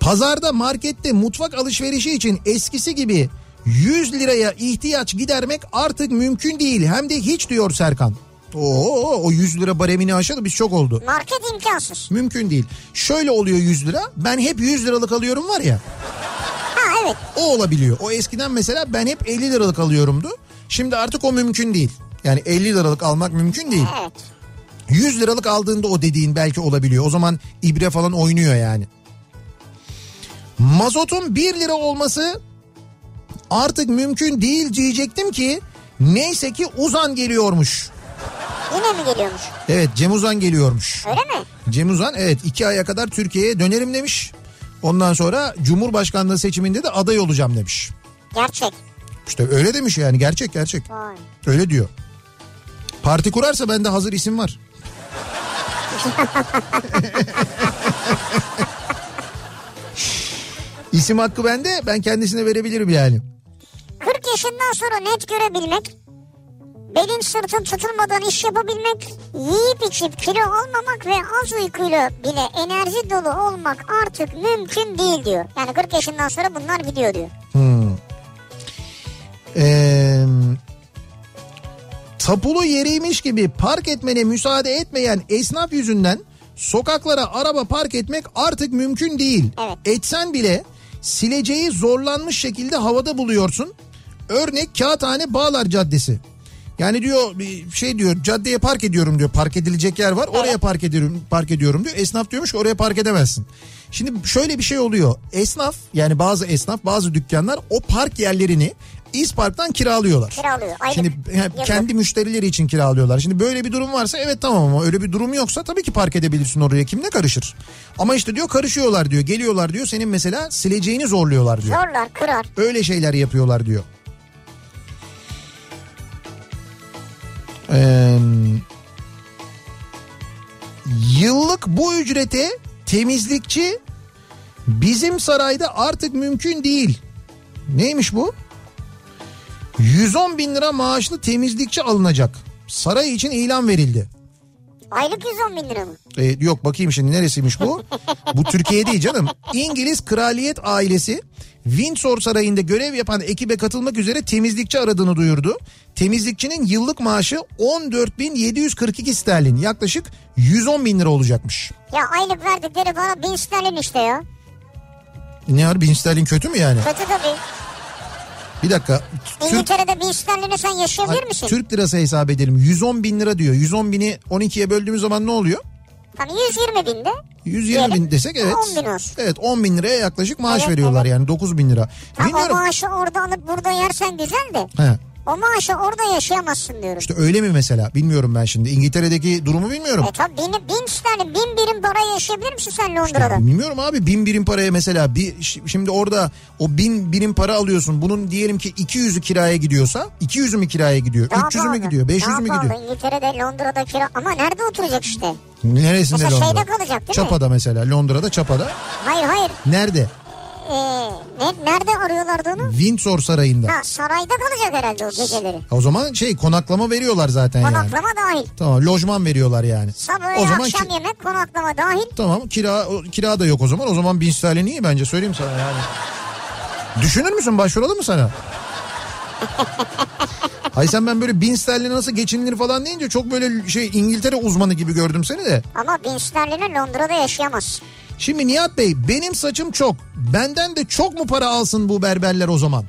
Pazarda markette mutfak alışverişi için eskisi gibi 100 liraya ihtiyaç gidermek artık mümkün değil. Hem de hiç diyor Serkan. Oo, o 100 lira baremini aşadı biz çok oldu. Market imkansız. Mümkün değil. Şöyle oluyor 100 lira. Ben hep 100 liralık alıyorum var ya. Ha evet. O olabiliyor. O eskiden mesela ben hep 50 liralık alıyorumdu. Şimdi artık o mümkün değil. Yani 50 liralık almak mümkün değil. Evet. 100 liralık aldığında o dediğin belki olabiliyor. O zaman ibre falan oynuyor yani. Mazotun 1 lira olması artık mümkün değil diyecektim ki neyse ki Uzan geliyormuş. Yine mi geliyormuş? Evet Cem Uzan geliyormuş. Öyle mi? Cem Uzan evet iki aya kadar Türkiye'ye dönerim demiş. Ondan sonra Cumhurbaşkanlığı seçiminde de aday olacağım demiş. Gerçek. İşte öyle demiş yani gerçek gerçek. Vay. Öyle diyor. Parti kurarsa bende hazır isim var. İsim hakkı bende ben kendisine verebilirim yani. 40 yaşından sonra net görebilmek, belin sırtın tutulmadan iş yapabilmek, yiyip içip kilo almamak ve az uykuyla bile enerji dolu olmak artık mümkün değil diyor. Yani 40 yaşından sonra bunlar gidiyor diyor. Ee, tapulu yeriymiş gibi park etmene müsaade etmeyen esnaf yüzünden sokaklara araba park etmek artık mümkün değil. Evet. Etsen bile sileceği zorlanmış şekilde havada buluyorsun. Örnek Kağıthane Bağlar Caddesi. Yani diyor bir şey diyor caddeye park ediyorum diyor. Park edilecek yer var. Oraya park ediyorum park ediyorum diyor. Esnaf diyormuş oraya park edemezsin. Şimdi şöyle bir şey oluyor. Esnaf yani bazı esnaf bazı dükkanlar o park yerlerini İspark'tan kiralıyorlar. Kiralıyor. Aylık. Şimdi Yıllık. kendi müşterileri için kiralıyorlar. Şimdi böyle bir durum varsa evet tamam ama öyle bir durum yoksa tabii ki park edebilirsin oraya. Kim ne karışır? Ama işte diyor karışıyorlar diyor. Geliyorlar diyor. Senin mesela sileceğini zorluyorlar diyor. Zorlar, kırar. Öyle şeyler yapıyorlar diyor. Ee, yıllık bu ücrete temizlikçi bizim sarayda artık mümkün değil. Neymiş bu? 110 bin lira maaşlı temizlikçi alınacak. Saray için ilan verildi. Aylık 110 bin lira mı? Ee, yok bakayım şimdi neresiymiş bu? bu Türkiye değil canım. İngiliz kraliyet ailesi Windsor Sarayı'nda görev yapan ekibe katılmak üzere temizlikçi aradığını duyurdu. Temizlikçinin yıllık maaşı 14.742 sterlin yaklaşık 110 bin lira olacakmış. Ya aylık verdikleri para 1000 sterlin işte ya. Ne var bin sterlin kötü mü yani? Kötü tabii. Bir dakika. Türk, İngiltere'de 1000 sterline sen yaşayabilir Ay, misin? Türk lirası hesap edelim. 110 bin lira diyor. 110 bini 12'ye böldüğümüz zaman ne oluyor? Hani 120 binde. 120 bin Diyelim, desek evet. 10 bin olsun. Evet 10 bin liraya yaklaşık maaş Evet, veriyorlar evet. yani 9 bin lira. O Bilmiyorum. maaşı orada alıp burada yersen güzel de. He. O maaşı orada yaşayamazsın diyorum. İşte öyle mi mesela? Bilmiyorum ben şimdi. İngiltere'deki durumu bilmiyorum. E tabi bin, bin sterlin, bin birim para yaşayabilir misin sen Londra'da? Bilmiyorum abi bin birim paraya mesela bir şimdi orada o bin birim para alıyorsun. Bunun diyelim ki 200'ü kiraya gidiyorsa 200'ü mü kiraya gidiyor? Daha 300'ü mü gidiyor? 500'ü Daha mü gidiyor? İngiltere'de Londra'da kira ama nerede oturacak işte? Neresinde Mesela Londra? şeyde kalacak değil mi? Çapa'da mesela Londra'da Çapa'da. Hayır hayır. Nerede? Ee, ne, nerede arıyorlardı onu? Windsor Sarayı'nda. Ha sarayda kalacak herhalde o geceleri. O zaman şey konaklama veriyorlar zaten yani. Konaklama dahil. Tamam lojman veriyorlar yani. Sabah O zaman akşam ki- yemek konaklama dahil. Tamam kira o- kira da yok o zaman. O zaman bin sterlin iyi bence söyleyeyim sana yani. Düşünür müsün başvuralım mı sana? Hay sen ben böyle bin sterlin nasıl geçinilir falan deyince çok böyle şey İngiltere uzmanı gibi gördüm seni de. Ama bin sterline Londra'da yaşayamazsın. Şimdi Nihat Bey benim saçım çok. Benden de çok mu para alsın bu berberler o zaman?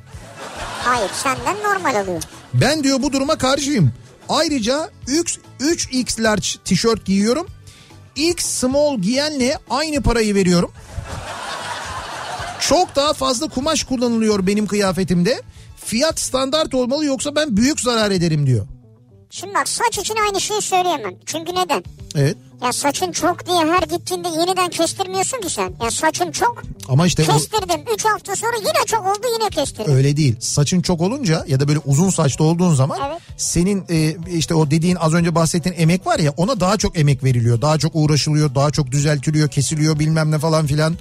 Hayır senden normal alıyor. Ben diyor bu duruma karşıyım. Ayrıca 3, 3X large tişört giyiyorum. X small giyenle aynı parayı veriyorum. Çok daha fazla kumaş kullanılıyor benim kıyafetimde. Fiyat standart olmalı yoksa ben büyük zarar ederim diyor. Şimdi bak saç için aynı şeyi söyleyemem. Çünkü neden? Evet. Ya saçın çok diye her gittiğinde yeniden kestirmiyorsun ki sen. Ya saçın çok. Ama işte o- Kestirdim. 3 hafta sonra yine çok oldu yine kestirdim. öyle değil. Saçın çok olunca ya da böyle uzun saçlı olduğun zaman Evet. senin e, işte o dediğin az önce bahsettiğin emek var ya ona daha çok emek veriliyor. Daha çok uğraşılıyor, daha çok düzeltiliyor, kesiliyor bilmem ne falan filan.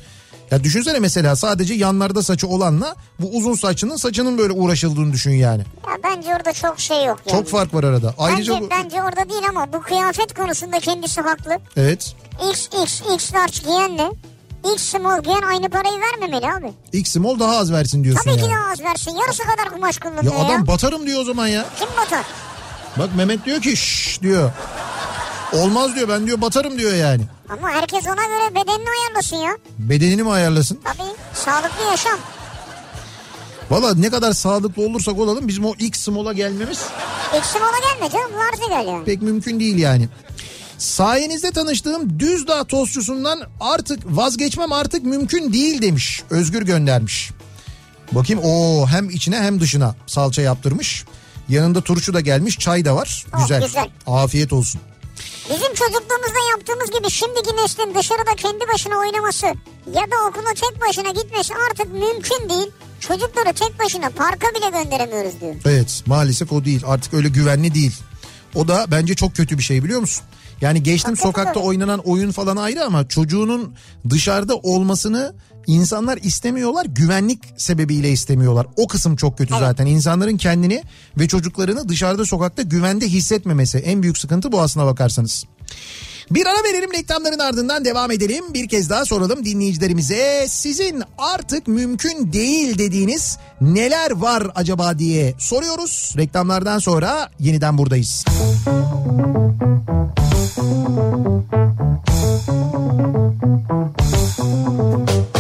Ya düşünsene mesela sadece yanlarda saçı olanla bu uzun saçının saçının böyle uğraşıldığını düşün yani. Ya bence orada çok şey yok yani. Çok fark var arada. Ayrıca Bence, bu- bence orada değil ama bu kıyafet konusunda kendisi haklı. evet. X, X, X large giyenle X small giyen aynı parayı vermemeli abi. X small daha az versin diyorsun Tabii ki yani. daha az versin. Yarısı kadar kumaş Ya kullanıyor ya. adam batarım diyor o zaman ya. Kim batar? Bak Mehmet diyor ki şşş diyor. Olmaz diyor ben diyor batarım diyor yani. Ama herkes ona göre bedenini ayarlasın ya. Bedenini mi ayarlasın? Tabii sağlıklı yaşam. Valla ne kadar sağlıklı olursak olalım bizim o X small'a gelmemiz X small'a gelme canım large'a gel yani. pek mümkün değil yani. Sayenizde tanıştığım Düzdağ tostçusundan artık vazgeçmem artık mümkün değil demiş. Özgür göndermiş. Bakayım o hem içine hem dışına salça yaptırmış. Yanında turşu da gelmiş çay da var. Oh, Güzel. güzel. Afiyet olsun. Bizim çocukluğumuzda yaptığımız gibi şimdiki neslin dışarıda kendi başına oynaması ya da okula tek başına gitmesi artık mümkün değil. Çocukları tek başına parka bile gönderemiyoruz diyor. Evet maalesef o değil artık öyle güvenli değil. O da bence çok kötü bir şey biliyor musun? Yani geçtim kötü sokakta tabii. oynanan oyun falan ayrı ama çocuğunun dışarıda olmasını insanlar istemiyorlar. Güvenlik sebebiyle istemiyorlar. O kısım çok kötü zaten. İnsanların kendini ve çocuklarını dışarıda sokakta güvende hissetmemesi. En büyük sıkıntı bu aslına bakarsanız. Bir ara verelim reklamların ardından devam edelim. Bir kez daha soralım dinleyicilerimize. Sizin artık mümkün değil dediğiniz neler var acaba diye soruyoruz. Reklamlardan sonra yeniden buradayız. Kafa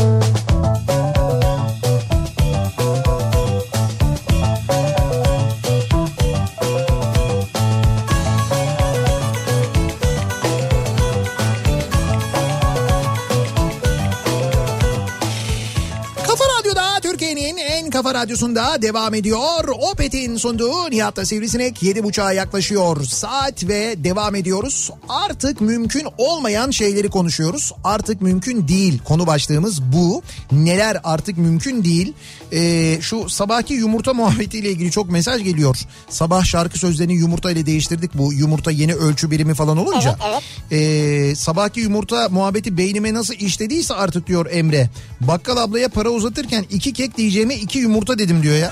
kafa radyosunda devam ediyor. Opet'in sunduğu Nihat'ta Sivrisinek 7.30'a yaklaşıyor saat ve devam ediyoruz. Artık mümkün olmayan şeyleri konuşuyoruz. Artık mümkün değil konu başlığımız bu. Neler artık mümkün değil. Ee, şu sabahki yumurta muhabbetiyle ilgili çok mesaj geliyor. Sabah şarkı sözlerini yumurta ile değiştirdik. Bu yumurta yeni ölçü birimi falan olunca. Evet, Ee, sabahki yumurta muhabbeti beynime nasıl işlediyse artık diyor Emre. Bakkal ablaya para uzatırken iki kek diyeceğime iki yumurta dedim diyor ya.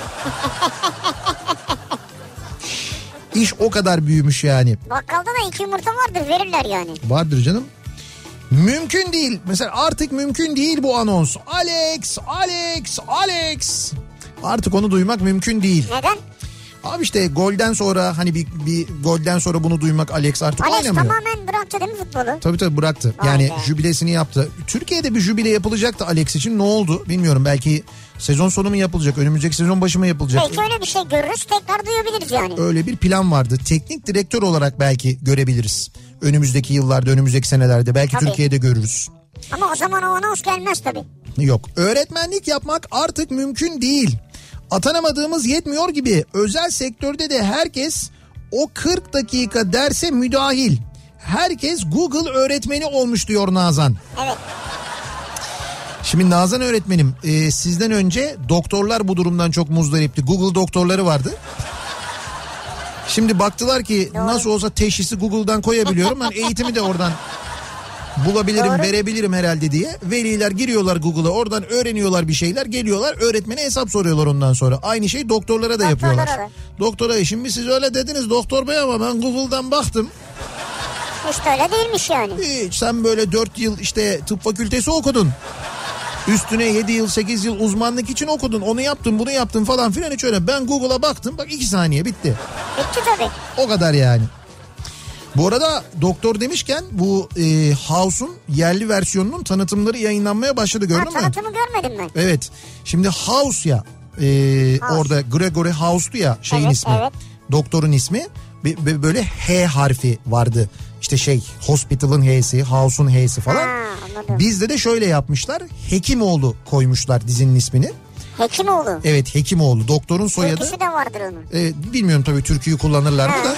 İş o kadar büyümüş yani. Bakkalda da iki yumurta vardır verirler yani. Vardır canım. Mümkün değil. Mesela artık mümkün değil bu anons. Alex, Alex, Alex. Artık onu duymak mümkün değil. Neden? Abi işte golden sonra hani bir, bir golden sonra bunu duymak Alex artık Alex oynamıyor. tamamen bıraktı değil mi futbolu? Tabii tabii bıraktı. Vay Yani be. jübilesini yaptı. Türkiye'de bir jübile yapılacaktı Alex için. Ne oldu bilmiyorum. Belki sezon sonu mu yapılacak? Önümüzdeki sezon başı mı yapılacak? Belki öyle bir şey görürüz tekrar duyabiliriz yani. Öyle bir plan vardı. Teknik direktör olarak belki görebiliriz. Önümüzdeki yıllarda, önümüzdeki senelerde belki Tabii. Türkiye'de görürüz. Ama o zaman o anons gelmez tabii. Yok. Öğretmenlik yapmak artık mümkün değil. Atanamadığımız yetmiyor gibi özel sektörde de herkes o 40 dakika derse müdahil. Herkes Google öğretmeni olmuş diyor Nazan. Evet. Şimdi Nazan öğretmenim e, sizden önce doktorlar bu durumdan çok muzdaripti. Google doktorları vardı. Şimdi baktılar ki nasıl olsa teşhisi Google'dan koyabiliyorum. Ben eğitimi de oradan bulabilirim, Doğru. verebilirim herhalde diye. Veliler giriyorlar Google'a oradan öğreniyorlar bir şeyler. Geliyorlar öğretmene hesap soruyorlar ondan sonra. Aynı şey doktorlara da Doktorlara yapıyorlar. da. Doktora şimdi siz öyle dediniz doktor bey ama ben Google'dan baktım. Hiç de öyle değilmiş yani. Hiç sen böyle 4 yıl işte tıp fakültesi okudun. Üstüne 7 yıl 8 yıl uzmanlık için okudun. Onu yaptın bunu yaptın falan filan hiç öyle. Ben Google'a baktım bak 2 saniye bitti. Bitti tabii. O kadar yani. Bu arada doktor demişken bu e, House'un yerli versiyonunun tanıtımları yayınlanmaya başladı gördün mü? tanıtımı görmedim ben. Evet. Şimdi House ya e, House. orada Gregory House'tu ya şeyin Evet, ismi. evet. Doktorun ismi. Be- be- böyle H harfi vardı. İşte şey hospital'ın H'si, House'un H'si falan. Ha, anladım. Bizde de şöyle yapmışlar. Hekimoğlu koymuşlar dizinin ismini. Hekimoğlu. Evet Hekimoğlu. Doktorun soyadı. Türküsü de vardır onun. E, bilmiyorum tabii türküyü kullanırlar mı da.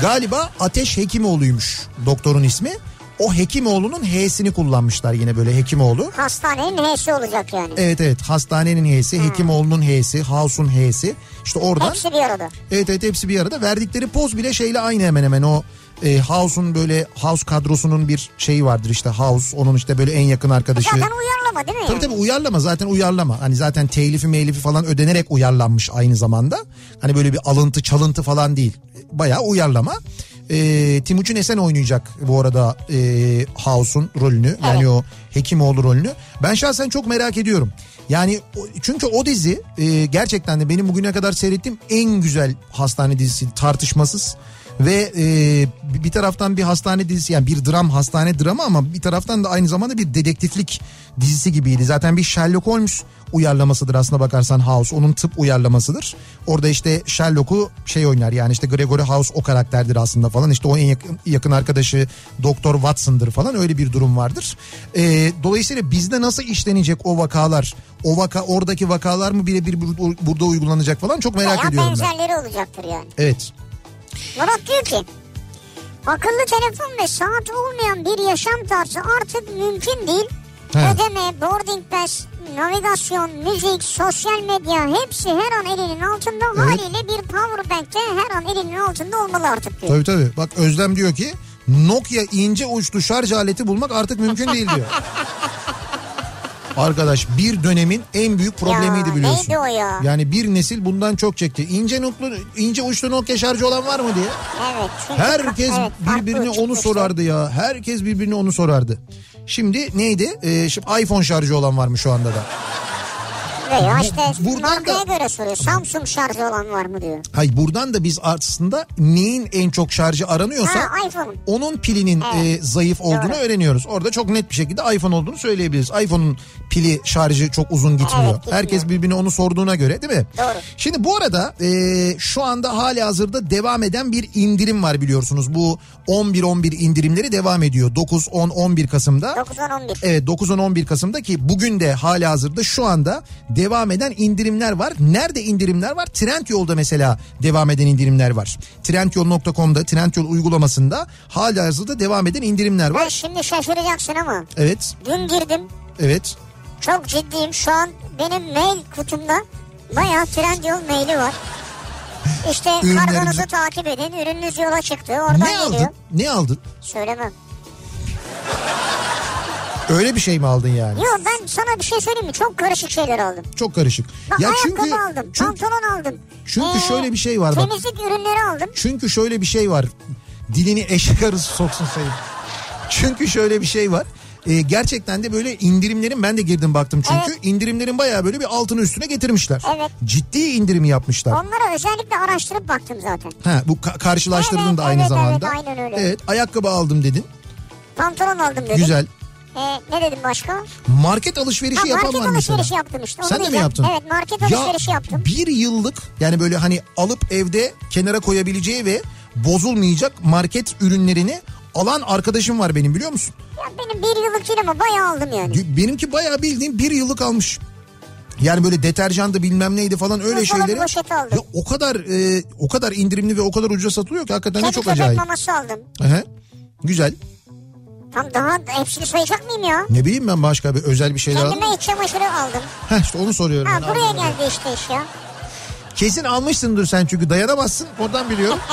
Galiba Ateş Hekimoğlu'ymuş doktorun ismi. O Hekimoğlu'nun H'sini kullanmışlar yine böyle Hekimoğlu. Hastanenin H'si olacak yani. Evet evet hastanenin H'si, Hekimoğlu'nun H'si, House'un H'si. İşte oradan Hepsi bir arada. evet evet hepsi bir arada. Verdikleri poz bile şeyle aynı hemen hemen o e, House'un böyle House kadrosunun bir şeyi vardır işte House onun işte böyle en yakın arkadaşı. Zaten uyarlama değil mi Tabii yani? tabii uyarlama zaten uyarlama. Hani zaten telifi meylifi falan ödenerek uyarlanmış aynı zamanda. Hani böyle bir alıntı çalıntı falan değil. Bayağı uyarlama. Ee, Timuçin Esen oynayacak bu arada e, House'un rolünü. Yani Evet. o Hekimoğlu rolünü. Ben şahsen çok merak ediyorum. Yani çünkü o dizi e, gerçekten de benim bugüne kadar seyrettiğim en güzel hastane dizisi tartışmasız. Ve e, bir taraftan bir hastane dizisi yani bir dram hastane dramı ama bir taraftan da aynı zamanda bir dedektiflik dizisi gibiydi. Zaten bir Sherlock Holmes uyarlamasıdır aslına bakarsan House onun tıp uyarlamasıdır. Orada işte Sherlock'u şey oynar yani işte Gregory House o karakterdir aslında falan işte o en yakın, yakın arkadaşı Doktor Watson'dır falan öyle bir durum vardır. E, dolayısıyla bizde nasıl işlenecek o vakalar o vaka oradaki vakalar mı birebir bur- burada uygulanacak falan çok merak Bayağı ediyorum ben. benzerleri olacaktır yani. Evet. Murat diyor ki akıllı telefon ve saat olmayan bir yaşam tarzı artık mümkün değil. He. Ödeme, boarding pass, navigasyon, müzik, sosyal medya hepsi her an elinin altında. Evet. Haliyle bir power bank de her an elinin altında olmalı artık diyor. Tabii tabii. Bak Özlem diyor ki Nokia ince uçlu şarj aleti bulmak artık mümkün değil diyor. Arkadaş bir dönemin en büyük problemiydi Ya, biliyorsun. neydi o ya? Yani bir nesil bundan çok çekti. İnce noklu, ince uçlu Nokia şarjı olan var mı diye. Evet. Herkes evet, birbirine onu sorardı ya. Herkes birbirine onu sorardı. Şimdi neydi? Ee, şimdi iPhone şarjı olan var mı şu anda da? Bu- işte buradan da- göre soruyor. Samsung şarjı olan var mı diyor. Hayır buradan da biz aslında neyin en çok şarjı aranıyorsa Ha iPhone. onun pilinin Evet. e, zayıf olduğunu Doğru. öğreniyoruz. Orada çok net bir şekilde iPhone olduğunu söyleyebiliriz. iPhone'un pili şarjı çok uzun gitmiyor. Evet, gitmiyor. Herkes birbirine onu sorduğuna göre değil mi? Doğru. Şimdi bu arada e, şu anda hali hazırda devam eden bir indirim var biliyorsunuz. Bu 11-11 indirimleri devam ediyor. 9, 10, 11 Kasım'da. 9-10-11. Evet 9-10-11 Kasım'da ki bugün de hali hazırda şu anda devam eden indirimler var. Nerede indirimler var? Trendyol'da mesela devam eden indirimler var. Trendyol.com'da Trendyol uygulamasında hali hazırda devam eden indirimler Ben var. şimdi şaşıracaksın ama Evet dün girdim. evet Çok ciddiyim şu an benim mail kutumda bayağı Trendyol maili var. İşte kargonuzu takip edin. Ürününüz yola çıktı. Oradan ne geliyor. aldın? Ne aldın? Söylemem. Öyle bir şey mi aldın yani? Yok ben sana bir şey söyleyeyim mi? Çok karışık şeyler aldım. Çok karışık. Bak ya ayakkabı çünkü aldım. çünkü, Pantolon aldım. çünkü Ee, şöyle bir şey var bak. Temizlik ürünleri aldım. Çünkü şöyle bir şey var. Dilini eşek arısı soksun sayın. Çünkü şöyle bir şey var. Ee, gerçekten de böyle indirimlerin ben de girdim baktım çünkü Evet. indirimlerin bayağı böyle bir altını üstüne getirmişler. Evet. Ciddi indirimi yapmışlar. Onları özellikle araştırıp baktım zaten. Ha bu ka- karşılaştırdın Evet, da aynı evet, zamanda. evet, aynen öyle. Evet ayakkabı aldım dedin. Pantolon aldım dedim. Güzel. Ee, ne dedim başka? Market alışverişi Ha, yapan market var mesela. alışverişi yaptım işte. Sen de mi diyeceğim. yaptın? Evet market Ya, alışverişi yaptım. Bir yıllık yani böyle hani alıp evde kenara koyabileceği ve bozulmayacak market ürünlerini alan arkadaşım var benim biliyor musun? Ya benim bir yıllık değil ama bayağı aldım yani. Benimki bayağı bildiğim bir yıllık almış. Yani böyle deterjandı bilmem neydi falan öyle Buzdolabı şeyleri. Ya o kadar e, o kadar indirimli ve o kadar ucuza satılıyor ki hakikaten Kedi çok köpek acayip. maması aldım. Aha, Güzel. Tam daha hepsini sayacak mıyım ya? Ne bileyim ben başka bir özel bir şeyler aldım. Kendime iç çamaşırı aldım. Heh işte onu soruyorum. Ha buraya Aldım. geldi işte iş ya. Kesin almışsındır sen çünkü dayanamazsın. Oradan biliyorum.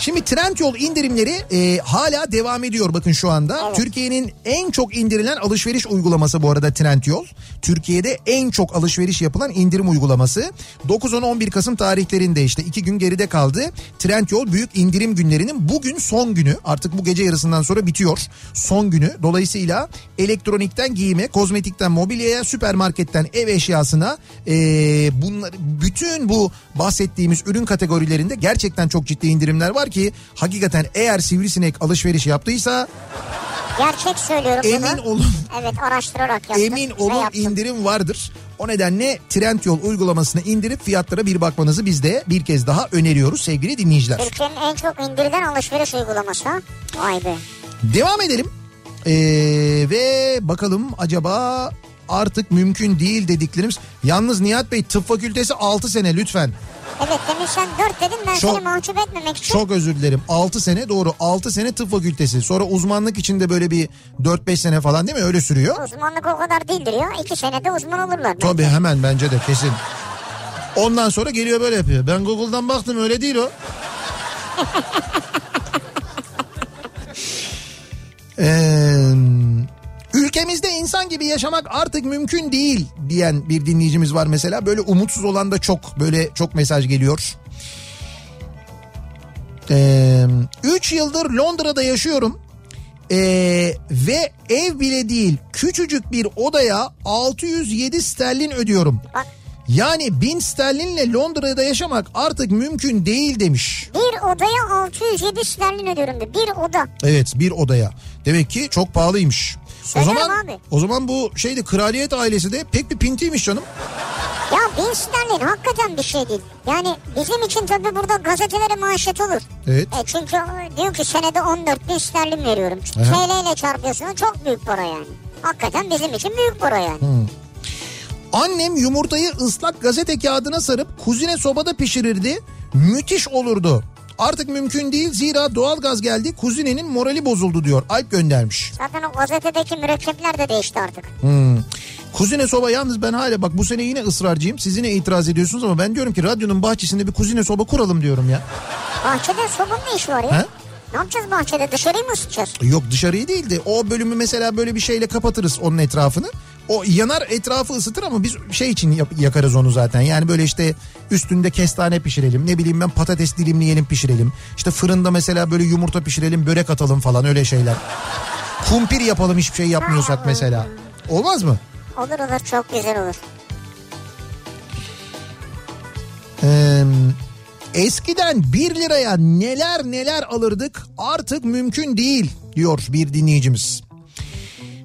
Şimdi Trendyol indirimleri e, hala devam ediyor bakın şu anda. Evet. Türkiye'nin en çok indirilen alışveriş uygulaması bu arada Trendyol. Türkiye'de en çok alışveriş yapılan indirim uygulaması. 9-10-11 Kasım tarihlerinde işte iki gün geride kaldı. Trendyol büyük indirim günlerinin bugün son günü artık bu gece yarısından sonra bitiyor. Son günü dolayısıyla elektronikten giyime, kozmetikten mobilyaya, süpermarketten ev eşyasına e, bunlar, bütün bu bahsettiğimiz ürün kategorilerinde gerçekten çok ciddi indirimler var ki hakikaten eğer sivrisinek alışveriş yaptıysa Gerçek söylüyorum emin bunu. olun Evet araştırarak yaptım. emin olun yaptım. indirim vardır. O nedenle Trendyol uygulamasını indirip fiyatlara bir bakmanızı biz de bir kez daha öneriyoruz sevgili dinleyiciler. Türkiye'nin en çok indirilen alışveriş uygulaması. Vay be. Devam edelim. Ee, ve bakalım acaba artık mümkün değil dediklerimiz. Yalnız Nihat Bey tıp fakültesi 6 sene lütfen. Evet demin sen 4 dedin ben Çok- seni mahcup etmemek için. Çok özür dilerim. 6 sene doğru 6 sene tıp fakültesi. Sonra uzmanlık içinde böyle bir 4-5 sene falan değil mi öyle sürüyor? Uzmanlık o kadar değildir ya. 2 senede uzman olurlar. Tabii hemen bence de kesin. Ondan sonra geliyor böyle yapıyor. Ben Google'dan baktım öyle değil o. Ee, ülkemizde insan gibi yaşamak artık mümkün değil diyen bir dinleyicimiz var mesela. Böyle umutsuz olan da çok böyle çok mesaj geliyor. 3 yıldır Londra'da yaşıyorum. Ee, ve ev bile değil küçücük bir odaya 607 sterlin ödüyorum. Yani 1000 sterlinle Londra'da yaşamak artık mümkün değil demiş. bir odaya 607 sterlin ödüyorum de. Bir oda. Evet bir odaya. Demek ki çok pahalıymış. O zaman abi. o zaman bu şeyde kraliyet ailesi de pek bir pintiymiş canım. Ya 1000 sterlin hakikaten bir şey değil. Yani bizim için tabii burada gazetelere manşet olur. Evet. E çünkü diyor ki senede 14 bin sterlin veriyorum. TL ile çarpıyorsun çok büyük para yani. Hakikaten bizim için büyük para yani. Annem yumurtayı ıslak gazete kağıdına sarıp kuzine sobada pişirirdi. Müthiş olurdu. Artık mümkün değil zira doğalgaz geldi kuzinenin morali bozuldu diyor. Alp göndermiş. Zaten o gazetedeki mürekkepler de değişti artık. Kuzine soba yalnız ben hala bak bu sene yine ısrarcıyım. Siz yine itiraz ediyorsunuz ama ben diyorum ki radyonun bahçesinde bir kuzine soba kuralım diyorum ya. Bahçede sobanın ne işi var ya? He? Ne yapacağız bahçede? Dışarıyı mı ısıtacağız? Yok dışarıyı değil de o bölümü mesela böyle bir şeyle kapatırız onun etrafını. O yanar etrafı ısıtır ama biz şey için yakarız onu zaten. Yani böyle işte üstünde kestane pişirelim. Ne bileyim ben patates dilimleyelim pişirelim. İşte fırında mesela böyle yumurta pişirelim börek atalım falan öyle şeyler. Kumpir yapalım hiçbir şey yapmıyorsak mesela. Olmaz mı? Olur olur çok güzel olur. Ee, eskiden 1 liraya neler neler alırdık artık mümkün değil diyor bir dinleyicimiz.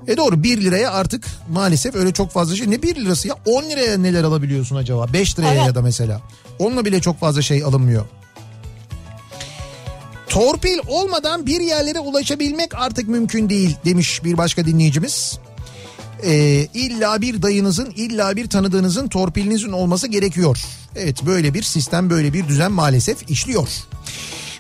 E doğru 1 liraya artık maalesef öyle çok fazla şey. Ne 1 lirası ya 10 liraya neler alabiliyorsun acaba 5 liraya Evet. ya da mesela. Onunla bile çok fazla şey alınmıyor. Torpil olmadan bir yerlere ulaşabilmek artık mümkün değil demiş bir başka dinleyicimiz. Ee, illa bir dayınızın illa bir tanıdığınızın torpilinizin olması gerekiyor. Evet böyle bir sistem böyle bir düzen maalesef işliyor.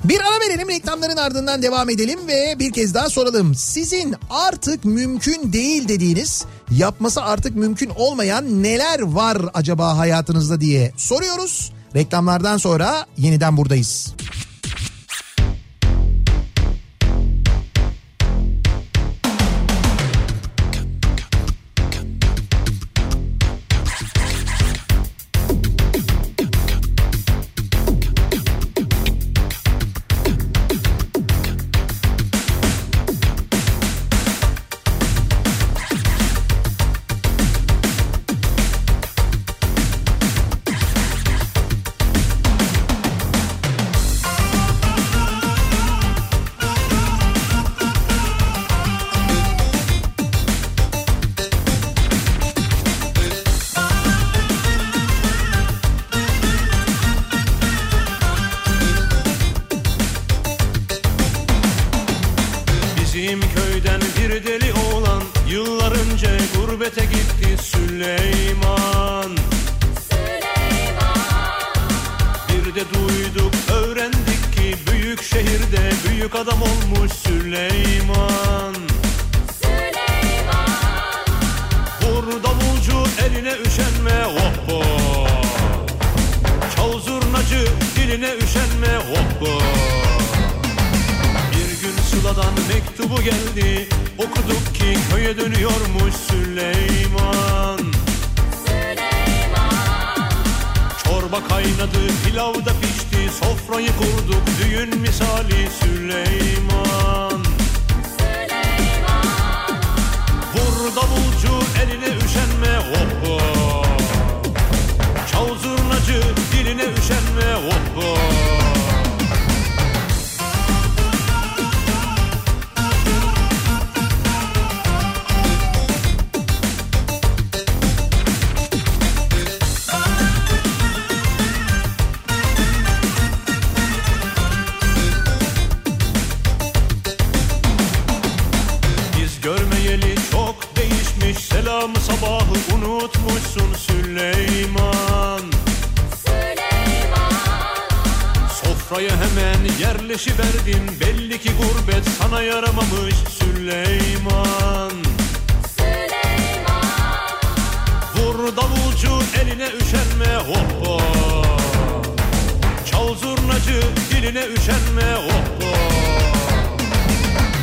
Bir ara verelim reklamların ardından devam edelim ve bir kez daha soralım. Sizin artık mümkün değil dediğiniz yapması artık mümkün olmayan neler var acaba hayatınızda diye soruyoruz. Reklamlardan sonra yeniden buradayız. Gitti Süleyman. Bir de duyduk öğrendik ki Büyük şehirde büyük adam olmuş Süleyman. Vur davulcu eline üşenme hoppo Çal zurnacı diline üşenme hoppo Sıla'dan mektubu geldi. Okuduk ki köye dönüyormuş Süleyman. Çorba kaynadı pilav da pişti. Sofrayı kurduk düğün misali Süleyman. Vur davulcu eline üşenme hoppa Çal zurnacı diline üşenme hoppa Biz hemen yerleşiverdin Belli ki gurbet sana yaramamış Süleyman. Vur davulcu eline üşenme hoppa Çal zurnacı diline üşenme hoppa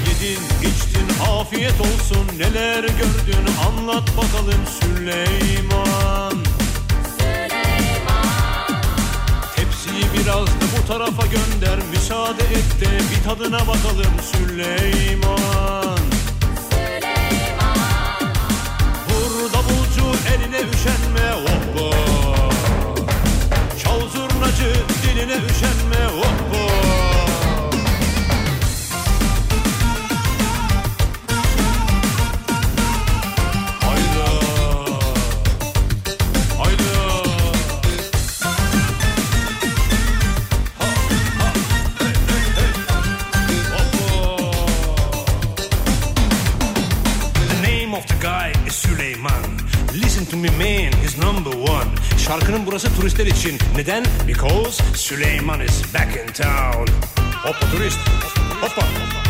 Yedin içtin afiyet olsun. Neler gördün anlat bakalım Süleyman. Tepsiyi biraz bu tarafa gönder müsaade et de bir tadına bakalım Süleyman Vur davulcu eline üşenme hoppa Çal zurnacı diline üşenme hoppa. Turistler için. Neden? Because Süleyman is back in town. Hoppa turist. Hoppa. Hop,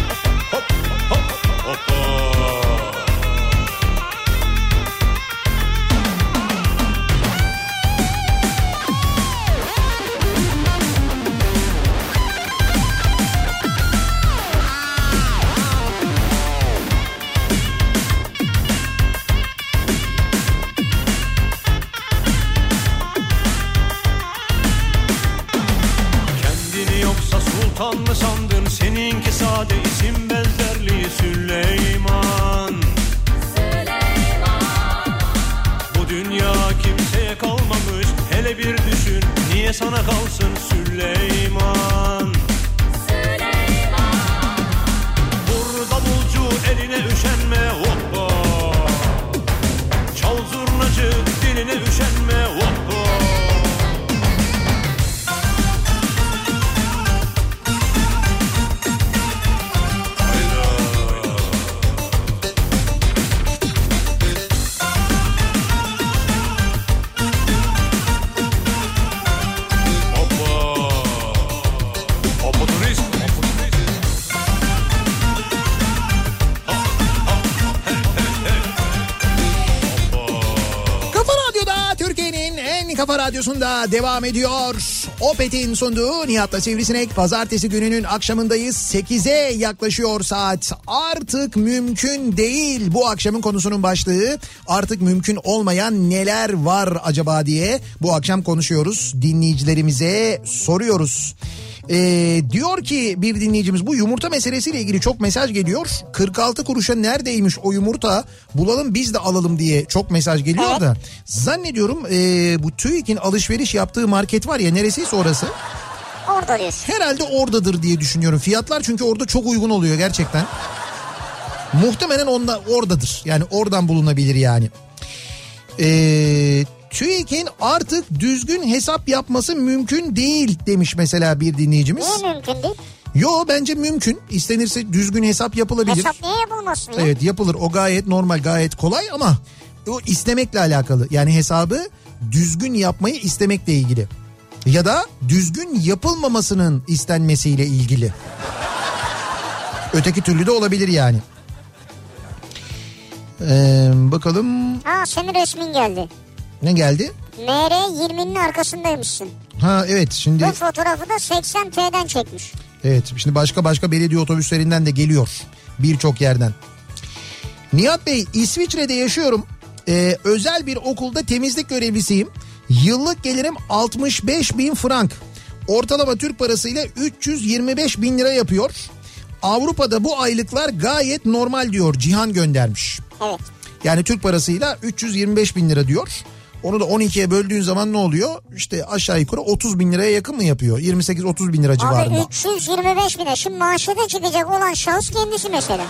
kafa radyosunda devam ediyor. Opet'in sunduğu Nihat'la Sivrisinek pazartesi gününün akşamındayız. 8'e yaklaşıyor saat. Artık mümkün değil bu akşamın konusunun başlığı. Artık mümkün olmayan neler var acaba diye bu akşam konuşuyoruz. Dinleyicilerimize soruyoruz. Ee, diyor ki bir dinleyicimiz bu yumurta meselesiyle ilgili çok mesaj geliyor. 46 kuruşa neredeymiş o yumurta bulalım biz de alalım diye çok mesaj geliyor Evet. da. Zannediyorum ee, bu TÜİK'in alışveriş yaptığı market var ya neresiyse orası. Orada diyorsun. Herhalde oradadır diye düşünüyorum. Fiyatlar çünkü orada çok uygun oluyor gerçekten. Muhtemelen onda oradadır. Yani oradan bulunabilir yani. Ee, TÜİK'in artık düzgün hesap yapması mümkün değil demiş mesela bir dinleyicimiz. Niye mümkün değil? Yo bence mümkün. İstenirse düzgün hesap yapılabilir. Hesap niye yapılmasın ya? Evet yapılır. O gayet normal, gayet kolay ama o istemekle alakalı. Yani hesabı düzgün yapmayı istemekle ilgili. Ya da düzgün yapılmamasının istenmesiyle ilgili. Öteki türlü de olabilir yani. Ee, bakalım Ha senin resmin geldi. Ne geldi? MR 20'nin arkasındaymışsın. Ha evet şimdi Bu fotoğrafı da 80T'den çekmiş. Evet şimdi başka başka belediye otobüslerinden de geliyor birçok yerden. Nihat Bey İsviçre'de yaşıyorum. Ee, özel bir okulda temizlik görevlisiyim. Yıllık gelirim 65 bin frank. Ortalama Türk parasıyla 325 bin lira yapıyor. Avrupa'da bu aylıklar gayet normal diyor Cihan göndermiş. Evet. Yani Türk parasıyla 325 bin lira diyor. Onu da 12'ye böldüğün zaman ne oluyor? İşte aşağı yukarı 30 bin liraya yakın mı yapıyor? 28-30 bin lira civarında. Abi 325 bine. Şimdi maaşa çıkacak olan şahıs kendisi mesela.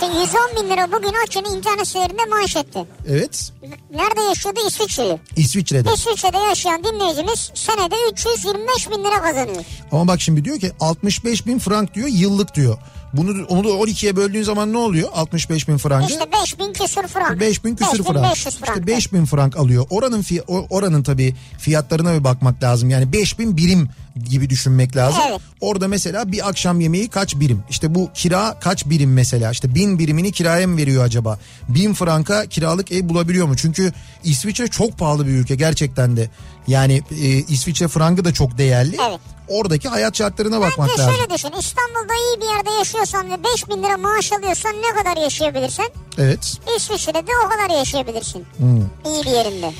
Şimdi 110 bin lira bugün açın internet sitelerinde manşetti. Evet. Nerede yaşıyordu? İsviçreli. İsviçre'de. İsviçre'de yaşayan dinleyicimiz senede 325 bin lira kazanıyor. Ama bak şimdi diyor ki 65 bin frank diyor yıllık diyor. Bunu onu da 12'ye böldüğün zaman ne oluyor? 65 bin frankı. İşte 5 bin küsür frank. 5 bin küsür frank. 5500 frank. İşte 5 bin frank alıyor. Oranın o- oranın tabii fiyatlarına bir bakmak lazım. Yani 5 bin birim gibi düşünmek lazım. Evet. Orada mesela bir akşam yemeği kaç birim? İşte bu kira kaç birim mesela? İşte bin birimini kiraya mı veriyor acaba? Bin franka kiralık ev bulabiliyor mu? Çünkü İsviçre çok pahalı bir ülke gerçekten de. Yani e, İsviçre frangı da çok değerli. Evet. Oradaki hayat şartlarına bakmak Bence lazım. şöyle düşün İstanbul'da iyi bir yerde yaşıyorsan ve 5 bin lira maaş alıyorsan ne kadar yaşayabilirsen Evet. İsviçre'de de o kadar yaşayabilirsin. Hmm. İyi bir yerinde.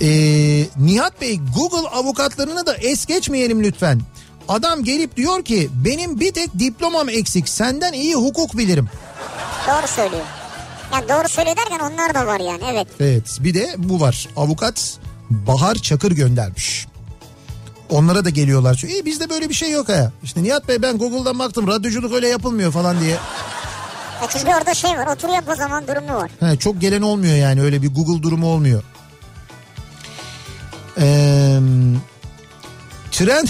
Ee, Nihat Bey Google avukatlarını da es geçmeyelim lütfen. Adam gelip diyor ki benim bir tek diplomam eksik senden iyi hukuk bilirim. Doğru söylüyor. Yani doğru söylüyor derken onlar da var yani evet. Evet bir de bu var avukat Bahar Çakır göndermiş. Onlara da geliyorlar. İyi bizde böyle bir şey yok ha. İşte Nihat Bey ben Google'dan baktım radyoculuk öyle yapılmıyor falan diye. Ya çünkü orada şey var otur yap o zaman durumu var. He, çok gelen olmuyor yani öyle bir Google durumu olmuyor. Ee, trend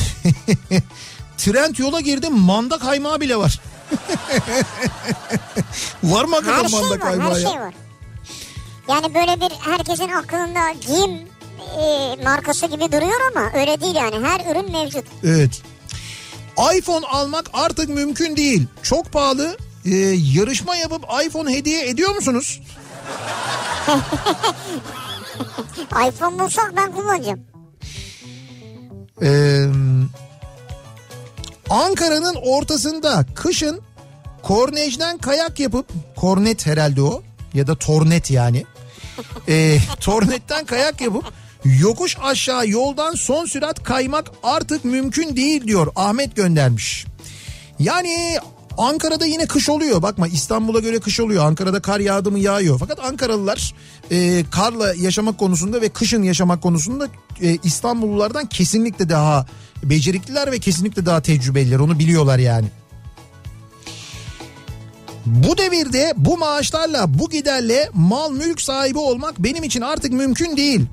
trend yola girdim manda kaymağı bile var. var mı hakikaten Her şey manda var kaymağı her ya? şey var. Yani böyle bir herkesin aklında giyim e, markası gibi duruyor ama öyle değil yani. Her ürün mevcut. Evet. iPhone almak artık mümkün değil. Çok pahalı. Ee, yarışma yapıp iPhone hediye ediyor musunuz? iPhone bulsak ben kullanacağım. Ee, Ankara'nın ortasında kışın kornejden kayak yapıp kornet herhalde o ya da tornet yani. Ee, tornetten kayak yapıp yokuş aşağı yoldan son sürat kaymak artık mümkün değil diyor Ahmet göndermiş. Yani Ankara'da yine kış oluyor. Bakma İstanbul'a göre kış oluyor. Ankara'da kar yağdı mı yağıyor. Fakat Ankaralılar e, karla yaşamak konusunda ve kışın yaşamak konusunda e, İstanbullulardan kesinlikle daha becerikliler ve kesinlikle daha tecrübeliler. Onu biliyorlar yani. Bu devirde bu maaşlarla bu giderle mal mülk sahibi olmak benim için artık mümkün değil.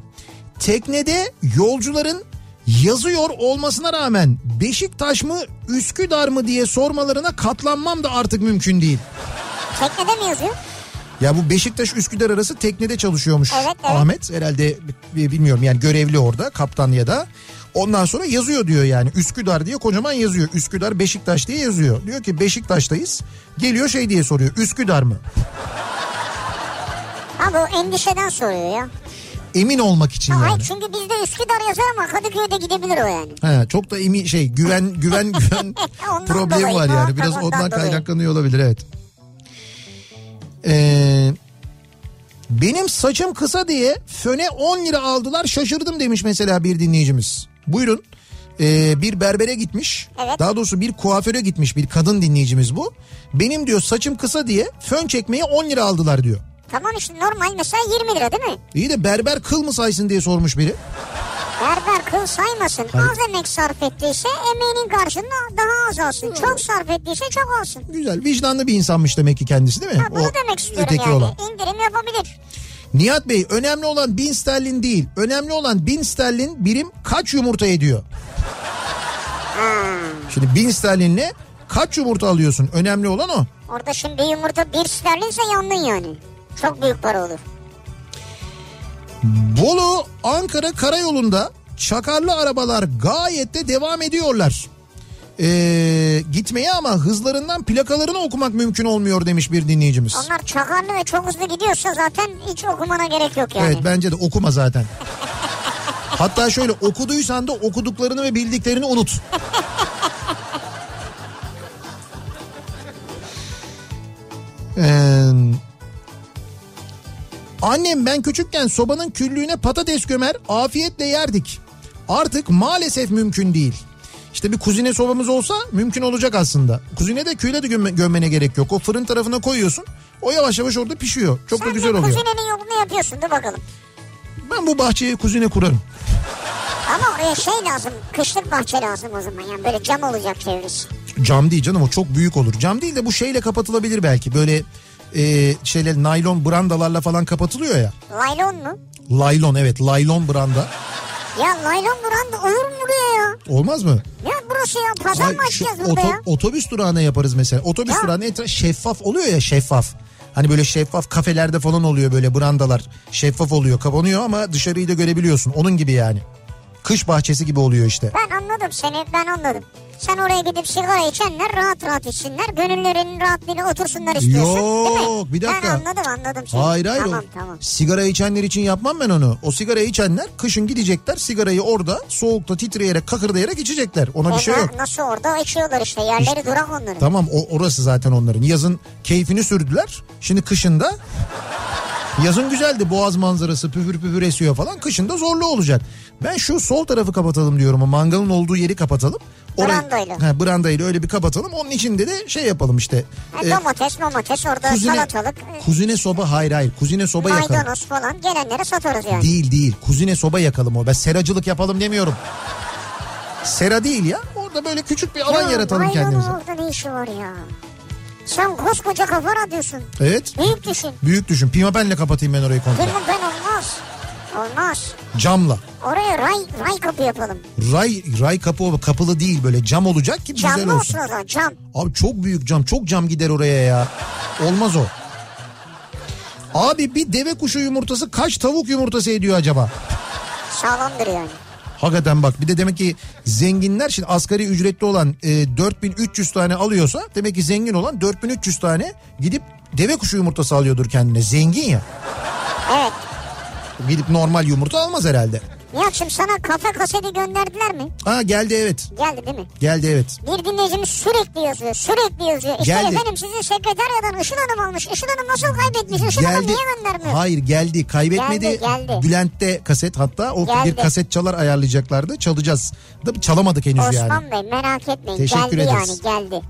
Teknede yolcuların yazıyor olmasına rağmen Beşiktaş mı Üsküdar mı diye sormalarına katlanmam da artık mümkün değil. Teknede mi yazıyor? Ya bu Beşiktaş Üsküdar arası teknede çalışıyormuş Evet, evet. Ahmet. Herhalde bi- bilmiyorum yani görevli orada kaptan ya da. Ondan sonra yazıyor diyor yani Üsküdar diye kocaman yazıyor. Üsküdar Beşiktaş diye yazıyor. Diyor ki Beşiktaş'tayız. Geliyor şey diye soruyor Üsküdar mı? Ha bu endişeden soruyor ya. Emin olmak için Ha, yani. Hayır çünkü bizde Üsküdar yazar ama Kadıköy'de gidebilir o yani. He, çok da emin şey güven güven güven problemi dolayı, var yani. Biraz ondan ondan kaynaklanıyor olabilir evet. Ee, benim saçım kısa diye föne 10 lira aldılar şaşırdım demiş mesela bir dinleyicimiz. Buyurun. Ee, bir berbere gitmiş. Evet. Daha doğrusu bir kuaföre gitmiş bir kadın dinleyicimiz bu. Benim diyor saçım kısa diye fön çekmeye 10 lira aldılar diyor. Tamam işte normal mesela 20 lira değil mi? İyi de berber kıl mı saysın diye sormuş biri. Berber kıl saymasın. Hayır. Az emek sarf ettiyse emeğinin karşılığında daha az alsın. Çok sarf ettiyse çok alsın. Güzel vicdanlı bir insanmış demek ki kendisi değil mi? Ha, bunu O demek istiyorum öteki yani. olan. İndirim yapabilir. Nihat Bey önemli olan bin sterlin değil. Önemli olan bin sterlin birim kaç yumurta ediyor? Şimdi bin sterlinle kaç yumurta alıyorsun? Önemli olan o. Orada şimdi bir yumurta bir sterlinse yandın yani. Çok büyük para olur. Bolu Ankara karayolunda çakarlı arabalar gayet de devam ediyorlar. Ee, gitmeye ama hızlarından plakalarını okumak mümkün olmuyor demiş bir dinleyicimiz. Onlar çakarlı ve çok hızlı gidiyorsa zaten hiç okumana gerek yok yani. Evet bence de okuma zaten. Hatta şöyle okuduysan da okuduklarını ve bildiklerini unut. Ee, annem ben küçükken sobanın küllüğüne patates gömer afiyetle yerdik. Artık maalesef mümkün değil. İşte bir kuzine sobamız olsa mümkün olacak aslında. Kuzine de küyle de gömme- gömmene gerek yok. O fırın tarafına koyuyorsun. O yavaş yavaş orada pişiyor. Çok da Sen güzel de oluyor. kuzinenin yolunu yapıyorsun dur bakalım. Ben bu bahçeye kuzine kurarım. Ama oraya şey lazım kışlık bahçe lazım o zaman yani böyle cam olacak çevresi. Cam değil canım o çok büyük olur. Cam değil de bu şeyle kapatılabilir belki. Böyle e, şeyler naylon brandalarla falan kapatılıyor ya. Laylon mu? Laylon evet laylon branda. Ya laylon branda olur mu buraya ya? Olmaz mı? Ne burası ya pazar Ay, mı açacağız burada oto- ya? otobüs durağına yaparız mesela. Otobüs Ya. durağına etraf şeffaf oluyor ya şeffaf. Hani böyle şeffaf kafelerde falan oluyor böyle brandalar. Şeffaf oluyor kapanıyor ama dışarıyı da görebiliyorsun. Onun gibi yani. Kış bahçesi gibi oluyor işte. Ben anladım seni ben anladım. Sen oraya gidip sigara içenler rahat rahat içsinler. Gönüllerinin rahatlığıyla otursunlar istiyorsun değil mi? Yok, bir dakika. Ben anladım anladım seni. Hayır hayır. Tamam o tamam. Sigara içenler için yapmam ben onu. O sigara içenler kışın gidecekler sigarayı orada soğukta titreyerek kakırdayarak içecekler. Ona bir şey yok. Nasıl orada içiyorlar işte yerleri durak onların. Tamam o orası zaten onların. Yazın keyfini sürdüler. Şimdi kışında yazın güzeldi boğaz manzarası püfür püfür esiyor falan. Kışında zorlu olacak. Ben şu sol tarafı kapatalım diyorum. O mangalın olduğu yeri kapatalım. Brandayla. He, brandayla öyle bir kapatalım. Onun içinde de şey yapalım işte. Ha, e, domates domates orada kuzine, salatalık e, kuzine soba hayır hayır. Kuzine soba yakalım. maydanoz falan gelenlere satarız yani. Değil değil. Kuzine soba yakalım o. Ben seracılık yapalım demiyorum. Sera değil ya. Orada böyle küçük bir alan Ya, yaratalım maydanoz kendimize. orada ne işi var ya? Sen koskoca kafa radyosun. Evet. Büyük düşün. Büyük düşün. Pimapenle kapatayım ben orayı komple. Ben olmaz. Olmaz. Camla. Oraya ray, ray kapı yapalım. Ray ray kapı kapılı değil böyle cam olacak ki güzel Camlı olsun. olsun zaman cam. Abi çok büyük cam. Çok cam gider oraya ya. Olmaz o. Abi bir deve kuşu yumurtası kaç tavuk yumurtası ediyor acaba? Sağlamdır yani. Hakikaten bak bir de demek ki zenginler şimdi asgari ücretli olan e, 4300 tane alıyorsa demek ki zengin olan 4300 tane gidip deve kuşu yumurtası alıyordur kendine. Zengin ya. Evet. Gidip normal yumurta almaz herhalde. Nihat'cığım sana kafe kaseti gönderdiler mi? Ha geldi evet. Geldi değil mi? Geldi evet. Bir dinleyicimiz sürekli yazıyor. Sürekli yazıyor. İşte Geldi. efendim sizin sekreteryadan Işıl Hanım almış. Işıl Hanım nasıl kaybetmiş? Işıl Hanım Geldi. niye göndermiyor? Hayır geldi. Kaybetmedi. Geldi, geldi. Bülent'te kaset hatta o Geldi. bir kaset çalar ayarlayacaklardı. Çalacağız. Çalamadık henüz Osman yani. Bey merak etmeyin. Teşekkür geldi ederiz. yani geldi.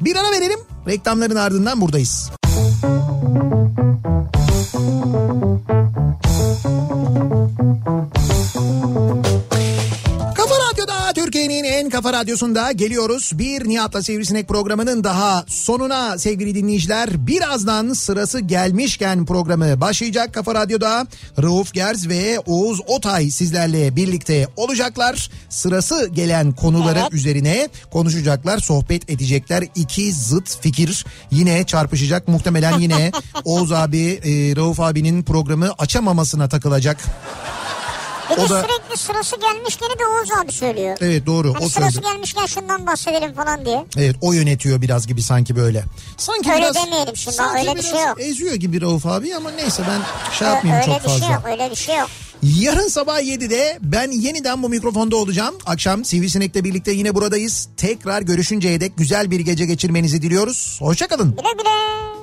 Bir ara verelim. Reklamların ardından buradayız. Kafa Radyo'da Türkiye'nin en kafa radyosunda geliyoruz. Bir Nihat'la Sivrisinek programının daha sonuna sevgili dinleyiciler. Birazdan sırası gelmişken programı başlayacak Kafa Radyo'da. Rauf Gerz ve Oğuz Otay sizlerle birlikte olacaklar. Sırası gelen konuları Evet. üzerine konuşacaklar, sohbet edecekler. İki zıt fikir yine çarpışacak. Muhtemelen yine Oğuz abi, e, Rauf abinin programı açamamasına takılacak. Bir O da- sürekli sırası gelmişken de Oğuz abi söylüyor. Evet doğru. Hani o sırası sözü. gelmişken şundan bahsedelim falan diye. Evet o yönetiyor biraz gibi sanki böyle. Sanki Öyle biraz, demeyelim şimdi, sanki öyle bir şey yok. Eziyor gibi Rauf abi ama neyse ben şey yapmayayım öyle çok bir fazla. şey yok öyle bir şey yok. Yarın sabah 7'de ben yeniden bu mikrofonda olacağım. Akşam Sivrisinek'le birlikte yine buradayız. Tekrar görüşünceye dek güzel bir gece geçirmenizi diliyoruz. Hoşçakalın. Güle güle.